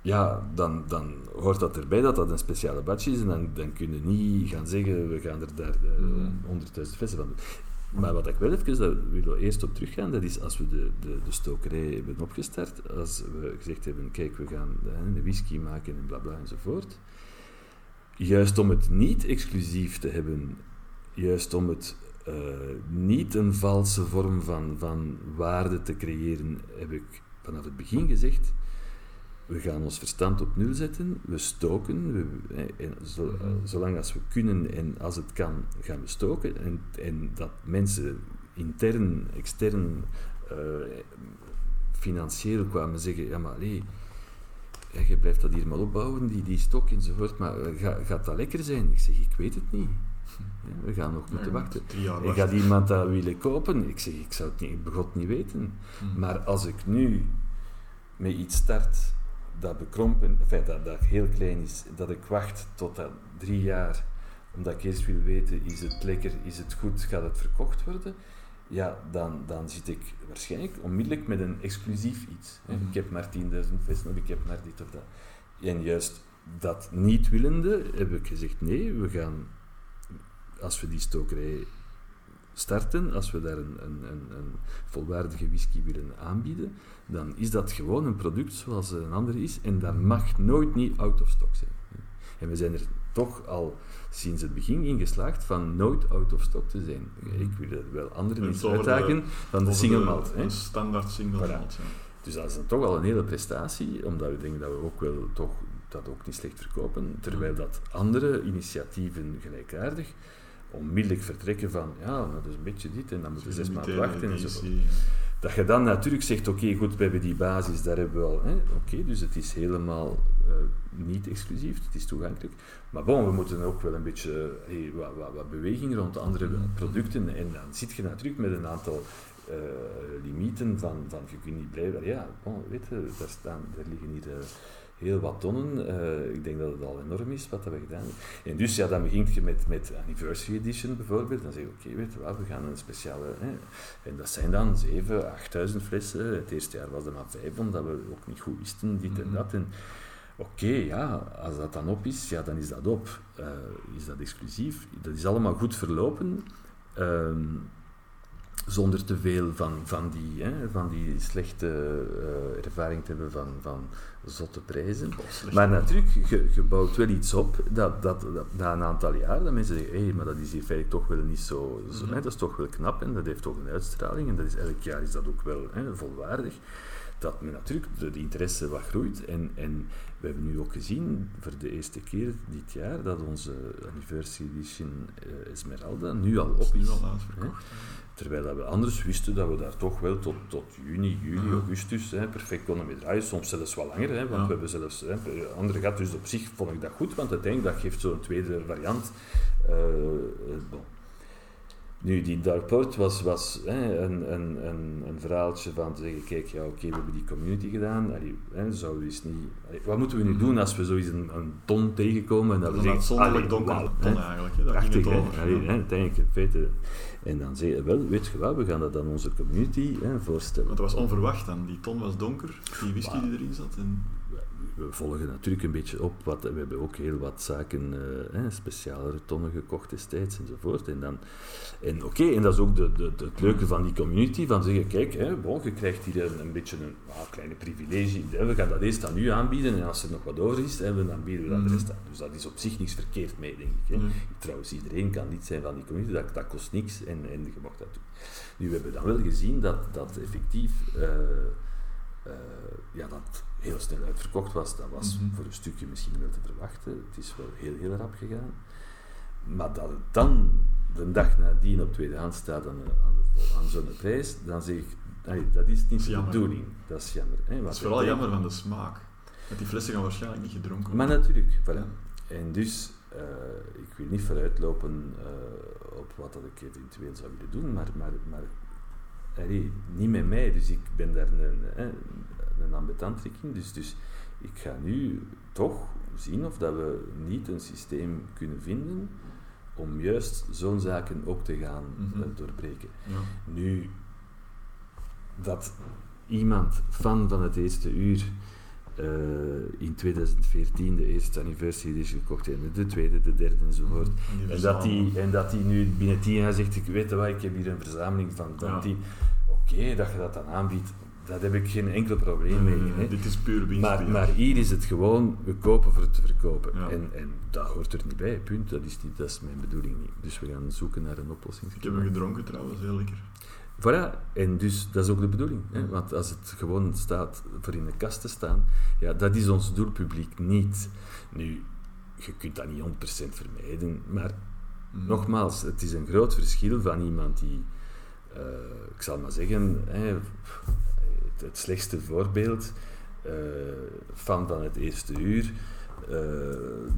Ja, dan, dan hoort dat erbij dat dat een speciale badge is en dan, dan kun je niet gaan zeggen, we gaan er daar Mhm. 100.000 flessen van doen. Maar wat ik wel even daar wil eerst op teruggaan, dat is als we de, de, de stokerij hebben opgestart, als we gezegd hebben, kijk, we gaan eh, de whisky maken en bla bla enzovoort. Juist om het niet exclusief te hebben, juist om het eh, niet een valse vorm van, van waarde te creëren, heb ik vanaf het begin gezegd, we gaan ons verstand op nul zetten, we stoken, we, eh, en zo, eh, zolang als we kunnen en als het kan, gaan we stoken. En, en dat mensen intern, extern, eh, financieel kwamen zeggen, ja maar allee, ja, je blijft dat hier maar opbouwen, die, die stok enzovoort, maar ga, gaat dat lekker zijn? Ik zeg, ik weet het niet. Ja, we gaan nog moeten wachten. Jaar En gaat iemand dat willen kopen? Ik zeg, ik zou het niet, begot niet weten. Mhm. Maar als ik nu met iets start dat bekrompen, enfin, dat, dat heel klein is, dat ik wacht tot dat drie jaar, omdat ik eerst wil weten, is het lekker, is het goed, gaat het verkocht worden? Ja, dan, dan zit ik waarschijnlijk onmiddellijk met een exclusief iets. Mhm. Ik heb maar 10.000 flessen of ik heb maar dit of dat. En juist dat niet willende heb ik gezegd, nee, we gaan, als we die stokerij starten, als we daar een, een, een, een volwaardige whisky willen aanbieden, dan is dat gewoon een product zoals een andere is en dat mag nooit niet out of stock zijn. En we zijn er toch al sinds het begin in geslaagd van nooit out of stock te zijn. Ik wil wel anderen de- uitdagen van de single malt. Een standaard single Voilà. malt, ja. Dus dat is dan toch al een hele prestatie, omdat we denken dat we ook wel toch dat ook niet slecht verkopen, terwijl dat andere initiatieven gelijkaardig onmiddellijk vertrekken van ja, dat is een beetje dit en dan moeten we zes maanden wachten enzovoort. ja. Dat je dan natuurlijk zegt, oké, goed, we hebben die basis, daar hebben we al, oké, dus het is helemaal eh, niet exclusief, het is toegankelijk. Maar bon, we moeten ook wel een beetje hey, wat, wat, wat beweging rond andere producten en dan zit je natuurlijk met een aantal eh, limieten van, van, je kunt niet blijven, ja, bon, weet je, daar, staan, daar liggen hier eh, heel wat tonnen, Eh, ik denk dat het al enorm is wat we gedaan hebben. En dus ja, dan begint je met, met Anniversary Edition bijvoorbeeld, dan zeg je, oké, weet je wat, we gaan een speciale, hè, en dat zijn dan 7, 8000 flessen. Het eerste jaar was er maar 5, omdat we ook niet goed wisten, dit en Mhm. dat. En oké, ja, als dat dan op is, ja, dan is dat op. Eh, is dat exclusief? Dat is allemaal goed verlopen. Ehm, zonder te veel van, van, die, hè, van die slechte eh, ervaring te hebben van, van zotte prijzen. Maar natuurlijk, je, je bouwt wel iets op dat, dat, dat na een aantal jaar, dat mensen zeggen, hé, maar dat is hier feitelijk toch wel niet zo, zo Mhm. hè, dat is toch wel knap en dat heeft toch een uitstraling en dat is, elk jaar is dat ook wel hè, volwaardig. Dat men natuurlijk de, de interesse wat groeit en, en we hebben nu ook gezien, voor de eerste keer dit jaar, dat onze anniversary edition eh, Esmeralda nu al Dat is op nu is. al uitverkocht. Terwijl dat we anders wisten dat we daar toch wel tot, tot juni, juli, augustus hè, perfect konden mee draaien. Soms zelfs wat langer, hè, want Ja. we hebben zelfs hè, andere gehad. Dus op zich vond ik dat goed, want uiteindelijk dat geeft zo'n tweede variant. Eh, eh, bon. Nu, die Dark Port was, was hè, een, een, een, een verhaaltje van te zeggen, kijk, ja oké, we hebben die community gedaan. Allee, hè, zouden we eens niet... allee, wat moeten we nu doen als we zoiets een, een ton tegenkomen en dat is een uitzonderlijk allee, donker wauw, ton eigenlijk. Hè. Prachtig, hè, uiteindelijk in feite. En dan zeg je wel, weet je wat, we gaan dat aan onze community hè, voorstellen. Want dat was onverwacht dan. Die ton was donker, die whisky die erin zat. En We volgen natuurlijk een beetje op, wat, we hebben ook heel wat zaken, eh, specialere tonnen gekocht destijds enzovoort. En, dan, en oké, en dat is ook de, de, de- het leuke van die community, van zeggen, kijk, hè, bon, je krijgt hier een, een beetje een ah, kleine privilegie, hè, we gaan dat eerst aan u aanbieden en als er nog wat over is, hè, dan bieden we dat de Mhm. rest aan. Dus dat is op zich niks verkeerd mee, denk ik. Hè. Ja. Trouwens, iedereen kan lid zijn van die community, dat, dat kost niks en, en je mag dat doen. Nu, we hebben dan wel gezien dat, dat effectief eh, eh, ja, dat heel snel uitverkocht was. Dat was Mhm. voor een stukje misschien wel te verwachten. Het is wel heel, heel rap gegaan. Maar dat het dan de dag nadien op tweedehands staat aan, aan, zo'n prijs, dan zeg ik, allee, dat is niet de jammer. bedoeling. Dat is jammer. Hè, Het is vooral denk- jammer van de smaak. Want die flessen gaan waarschijnlijk niet gedronken Maar worden. natuurlijk, voilà. Ja. En dus, eh, ik wil niet vooruitlopen eh, op wat dat ik eventueel zou willen doen, maar, maar, maar allee, niet met mij, dus ik ben daar een, een ambetantric in. Dus, dus ik ga nu toch zien of dat we niet een systeem kunnen vinden om juist zo'n zaken ook te gaan Mhm. eh, doorbreken. Ja. Nu, dat iemand fan van het eerste uur eh, in 2014 de eerste anniversary edition gekocht en de tweede, de derde enzovoort. En die En dat, die, en dat die nu binnen tien jaar zegt, ik weet wat, ik heb hier een verzameling van dat Ja. die. Oké, dat je dat dan aanbiedt, daar heb ik geen enkel probleem mee. nee, hè. dit is puur winst. Maar, maar hier is het gewoon, we kopen voor het te verkopen. Ja. En, en dat hoort er niet bij, punt. Dat is, niet, dat is mijn bedoeling niet. Dus we gaan zoeken naar een oplossing. Ik heb hem gedronken trouwens, heel lekker. Voilà, en dus dat is ook de bedoeling. Hè? Want als het gewoon staat voor in de kast te staan, ja, dat is ons doelpubliek niet. Nu, je kunt dat niet 100% vermijden, maar Mhm. nogmaals, het is een groot verschil van iemand die, eh, ik zal maar zeggen, hè, het, slechtste voorbeeld, eh, fan van het eerste uur, eh,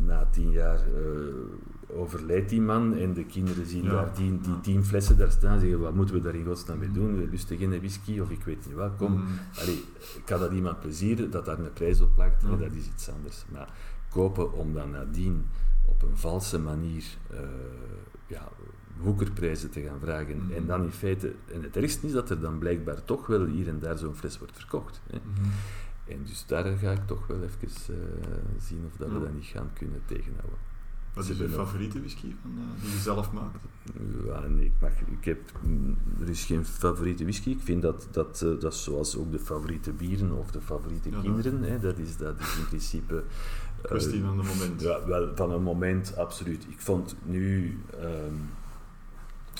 na tien jaar eh, overlijdt die man en de kinderen zien Ja. daar die, die tien flessen daar staan zeggen, wat moeten we daar in godsnaam mee doen? We lusten geen whisky of ik weet niet wat, kom. Mhm. Allee, kan dat iemand plezieren dat daar een prijs op plakt? Ja. Dat is iets anders. Maar kopen om dan nadien op een valse manier eh ja, woekerprijzen te gaan vragen Mhm. en dan in feite, en het ergste is dat er dan blijkbaar toch wel hier en daar zo'n fles wordt verkocht. Hè. Mhm. En dus daar ga ik toch wel even eh, zien of dat we dat niet gaan kunnen tegenhouden. Wat is je favoriete whisky van, eh, die je zelf maakt? Ja, nee, ik, mag, ik heb, mm, er is geen favoriete whisky. Ik vind dat, dat, eh, dat is zoals ook de favoriete bieren of de favoriete Ja, dat- kinderen. Hè, dat, is, dat is in principe... Kwestie van de moment. Ja, wel, van een moment, absoluut. Ik vond nu... ehm,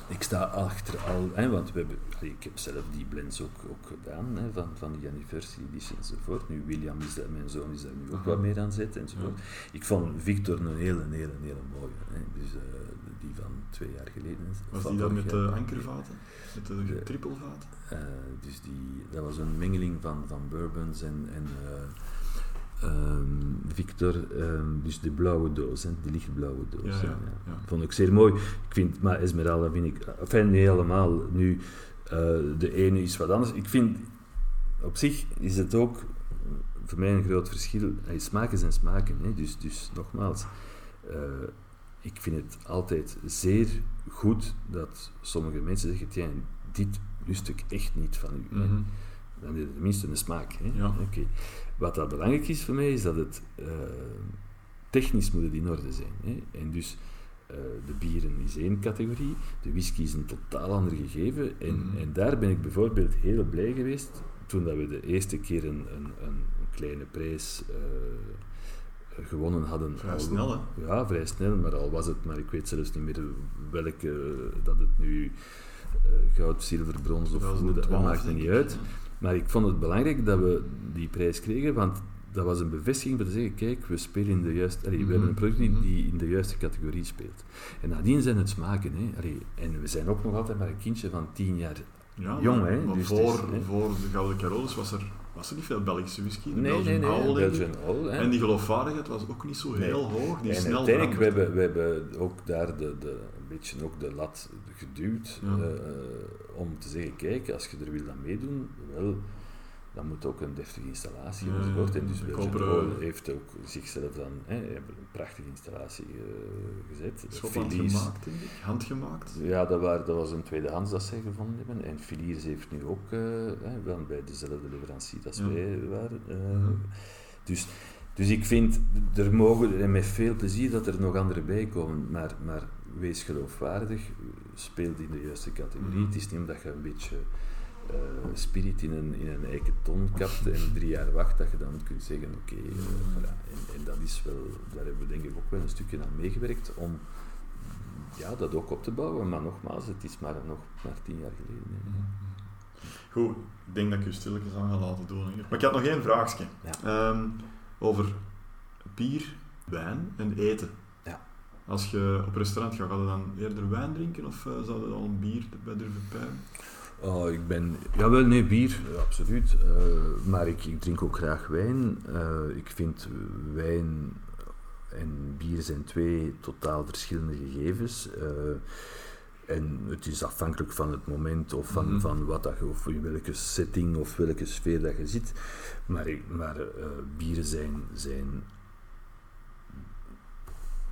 ik sta achter al... Hè, want we hebben, ik heb zelf die blends ook, ook gedaan, hè, van, van die anniversary edition enzovoort. Nu, William is daar, mijn zoon is daar nu ook Aha. wat meer aan zet enzovoort. Ik vond Victor een hele, hele, hele mooie. Hè. Dus eh, die van twee jaar geleden. Was die dan met de ankervaten? Met de De- trippelvaten? Eh, dus die, dat was een mengeling van, van bourbons en, en eh, ehm, Victor, ehm, dus de blauwe doos, hè, de lichtblauwe doos. Ja, ja, ja. Vond ik zeer mooi. Ik vind, maar Esmeralda vind ik, enfin niet helemaal. Nu, eh, de ene is wat anders. Ik vind, op zich is het ook voor mij een groot verschil. Hey, smaken zijn smaken. Hè. Dus, dus nogmaals, eh, ik vind het altijd zeer goed dat sommige mensen zeggen, "Tja, dit lust ik echt niet van u. hè." Mhm. Dan is het tenminste een smaak. Hè? Ja. Oké. Wat dat belangrijk is voor mij, is dat het eh, technisch moet het in orde zijn. Hè? En dus eh, de bieren is één categorie, de whisky is een totaal ander gegeven. En, Mhm. en daar ben ik bijvoorbeeld heel blij geweest toen dat we de eerste keer een, een, een kleine prijs eh, gewonnen hadden. Vrij Al- snel, hè? Ja, vrij snel, maar al was het, maar ik weet zelfs niet meer welke, dat het nu goud, zilver, brons of hoe, dat 2012, maakt denk niet uit. Maar ik vond het belangrijk dat we die prijs kregen, want dat was een bevestiging om te zeggen, kijk, we spelen in de juiste... Allee, we Mhm. hebben een product die, Mhm. in de juiste categorie speelt. En nadien zijn het smaken. Hè. Allee, en we zijn ook nog altijd maar een kindje van tien jaar. Ja, Jong, maar, hè? maar Dus voor, is, voor de Gouden Carolus was er, was er niet veel Belgische whisky. De Nee, Belgian nee, nee. Owl, denk ik. Belgian Owl, hè. En die geloofwaardigheid was ook niet zo Nee. heel hoog. Die en snel uiteindelijk, we hebben, we hebben ook daar de, de, een beetje ook de lat geduwd Ja. eh, om te zeggen, kijk, als je er wil aan meedoen, wel, dan moet ook een deftige installatie Ja, enzovoort. ja, En dus Oil heeft ook zichzelf dan hè, een prachtige installatie eh, gezet. Schotland Filiers- gemaakt, denk ik. Handgemaakt. Ja, dat, waren, dat was een tweedehands dat zij gevonden hebben. En Filiers heeft nu ook eh, hè, wel bij dezelfde leverancier als Ja. wij waren. eh, dus, dus ik vind, er mogen, en met veel plezier, dat er nog andere bij komen. Maar, maar wees geloofwaardig, speelt in de juiste categorie. Mhm. Het is niet omdat je een beetje eh, spirit in een, in een eiken ton kapt en drie jaar wacht, dat je dan kunt zeggen, oké, eh, voilà. en, en dat is wel, daar hebben we denk ik ook wel een stukje aan meegewerkt om ja, dat ook op te bouwen. Maar nogmaals, het is maar nog maar tien jaar geleden. hè. Goed, ik denk dat ik u stilletjes aan ga laten doen. Maar ik had nog één vraagje. Ja. Ehm, over bier, wijn en eten. Ja. Als je op restaurant gaat, ga je dan eerder wijn drinken of eh, zou je al een bier erbij durven pijpen? Oh, ik ben... Jawel, nee, bier, ja, absoluut. Eh, maar ik, ik drink ook graag wijn. Eh, ik vind wijn en bier zijn twee totaal verschillende gegevens. Eh, En het is afhankelijk van het moment of van, Mhm. van wat dat of in welke setting of welke sfeer dat je zit. Maar, maar eh, bieren zijn, zijn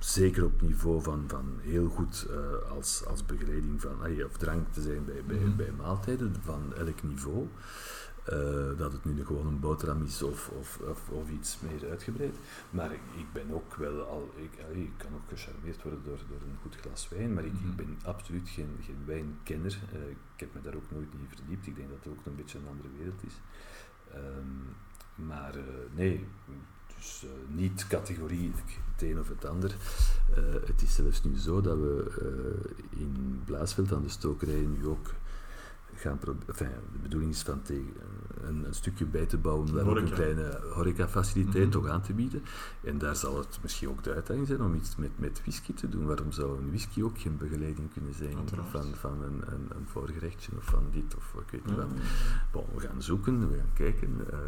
zeker op niveau van, van heel goed eh, als, als begeleiding van, ah, of drank te zijn bij, bij, Mhm. bij maaltijden van elk niveau. Eh, dat het nu gewoon een boterham is of, of, of, of iets meer uitgebreid. Maar ik, ik ben ook wel al, ik, allee, ik kan ook gecharmeerd worden door, door een goed glas wijn, maar ik, Mhm. ik ben absoluut geen, geen wijnkenner. Eh, ik heb me daar ook nooit in verdiept. Ik denk dat het ook een beetje een andere wereld is. Ehm, maar nee, dus eh, niet categoriek het een of het ander. Eh, het is zelfs nu zo dat we eh, in Blaasveld aan de stokerij nu ook gaan proberen. Enfin, de bedoeling is van tegen, een, een stukje bij te bouwen, daar ook een kleine horecafaciliteit Mhm. toch aan te bieden. En daar zal het misschien ook de uitdaging zijn om iets met, met whisky te doen. Waarom zou een whisky ook geen begeleiding kunnen zijn Uiteraard. van, van een, een, een voorgerechtje of van dit of ik weet niet wat. Bon, we gaan zoeken, we gaan kijken. eh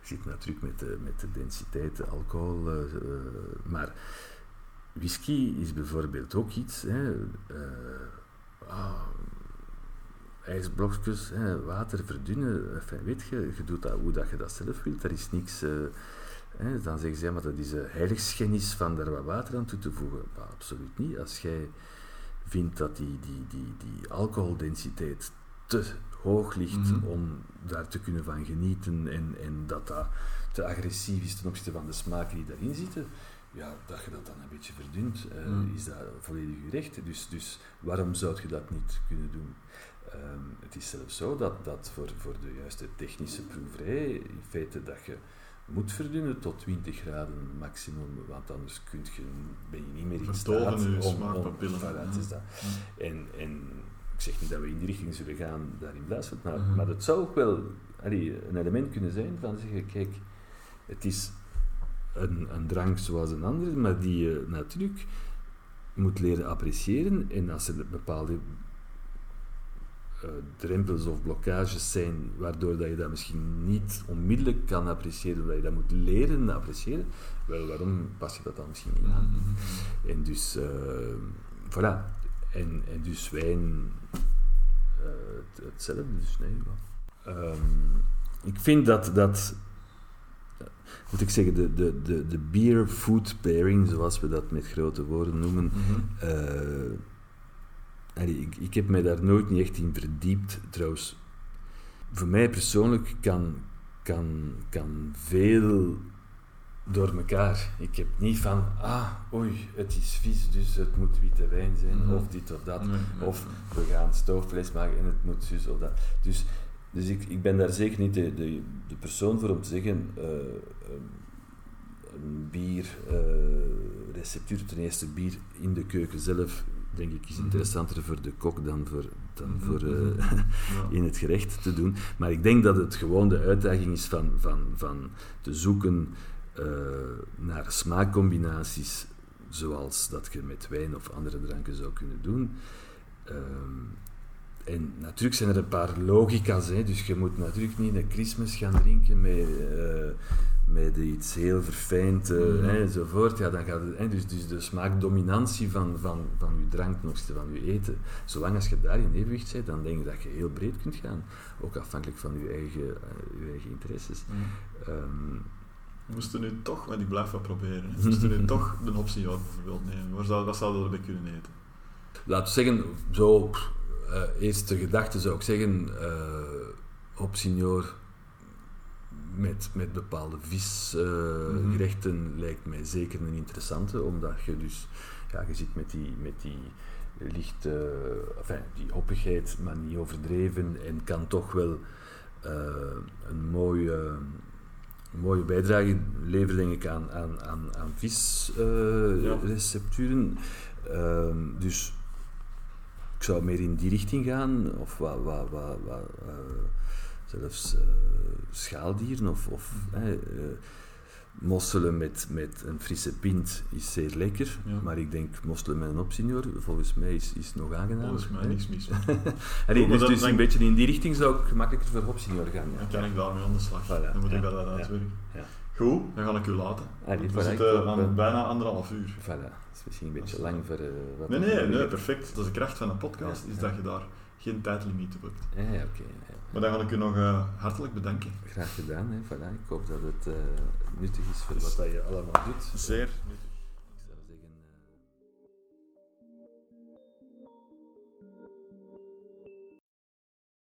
je zit natuurlijk met de, met de densiteit, de alcohol. eh, eh, maar whisky is bijvoorbeeld ook iets. Hè, eh, ah, ijsblokjes, hè, water verdunnen. Enfin, weet je, je doet dat hoe dat je dat zelf wilt. Er is niks. eh, hè, dan zeggen ze, ja, maar dat is een heiligschennis van daar wat water aan toe te voegen. Maar absoluut niet. Als jij vindt dat die, die, die, die alcoholdensiteit te hoog ligt Mhm. om daar te kunnen van genieten en, en dat dat te agressief is ten opzichte van de smaken die daarin zitten, ja, dat je dat dan een beetje verdunt, eh, Mhm. is dat volledig je recht. Dus, dus waarom zou je dat niet kunnen doen? Ehm, het is zelfs zo dat, dat voor, voor de juiste technische proeverij in feite dat je moet verdunnen tot 20 graden maximum, want anders kunt je, ben je niet meer in staat om, smaakpapillen. voilà, het is dat. Ja. En, en ik zeg niet dat we in die richting zullen gaan daar in maar, Mhm. maar het zou ook wel allee, een element kunnen zijn van zeggen, kijk, het is een, een drank zoals een andere, maar die je natuurlijk moet leren appreciëren. En als er bepaalde eh, drempels of blokkages zijn, waardoor dat je dat misschien niet onmiddellijk kan appreciëren, dat je dat moet leren appreciëren, wel, waarom pas je dat dan misschien niet aan? Mhm. En dus, eh, voilà. En, en dus wijn, eh, het- hetzelfde. Dus nee. Ehm, ik vind dat, dat moet ik zeggen, de, de, de, de beer-food pairing, zoals we dat met grote woorden noemen, Mhm. eh, allee, ik, ik heb mij daar nooit niet echt in verdiept. Trouwens, voor mij persoonlijk kan, kan, kan veel door elkaar. Ik heb niet van, ah, oei, het is vies, dus het moet witte wijn zijn, Mhm. of dit of dat. Nee, Of we gaan stoofvlees maken en het moet zus of dat. Dus, dus ik, ik ben daar zeker niet de, de, de persoon voor om te zeggen, eh, een- een bier, eh, receptuur, ten eerste bier in de keuken zelf, denk ik, is interessanter voor de kok dan voor, dan Mhm, voor eh, mhm. In het gerecht te doen. Maar ik denk dat het gewoon de uitdaging is van, van, van te zoeken eh, naar smaakcombinaties zoals dat je met wijn of andere dranken zou kunnen doen. Ehm, en natuurlijk zijn er een paar logica's, hè, dus je moet natuurlijk niet een Christmas gaan drinken met, eh, met iets heel verfijnd eh, hè, enzovoort. Ja, dan gaat het, hè, dus, dus de smaakdominantie van, van, van je drank ten opzichte van je eten. Zolang als je daar in evenwicht bent, dan denk ik dat je heel breed kunt gaan. Ook afhankelijk van je eigen, je eigen interesses. Ja. Ehm, We moesten nu toch, want ik blijf wat proberen, we moesten nu toch de optie out bijvoorbeeld nemen. Waar zou, wat zouden we erbij kunnen eten? laten we zeggen, zo, eh, eerste gedachte zou ik zeggen, eh op senior met, met bepaalde visgerechten lijkt mij zeker een interessante, omdat je dus, ja, je zit met die, met die licht, eh, enfin, die hoppigheid, maar niet overdreven en kan toch wel eh, een mooie, mooie bijdrage leveren, denk ik, aan, aan, aan, visrecepturen. Ehm, dus ik zou meer in die richting gaan, of wat, wat, wat, wat, eh, zelfs eh, schaaldieren, of, of eh, eh, Mosselen met, met een frisse pint is zeer lekker, Ja. maar ik denk mosselen met een opsenior, volgens mij is, is nog aangenaam. Volgens mij niks mis. Allee, dus, dat- dus een beetje in die richting zou ik gemakkelijker voor opsenior gaan. Dan kan ik daarmee aan de slag. Voilà, Dan moet ik ja, dat ja, uitwerken. ja. Goed, dan ga ik u laten. Allee, We voilà, ik zitten hoop, aan eh, bijna anderhalf uur. Voilà, dat is misschien een Dat beetje lang voor... wat Nee, nee, nee, perfect. Dat is de kracht van een podcast, is dat je daar geen tijdlimiet op hebt. Ja, oké. Maar dan ga ik u nog eh, hartelijk bedanken. Graag gedaan, hè. Voilà, ik hoop dat het eh, nuttig is voor wat dat je allemaal doet. Zeer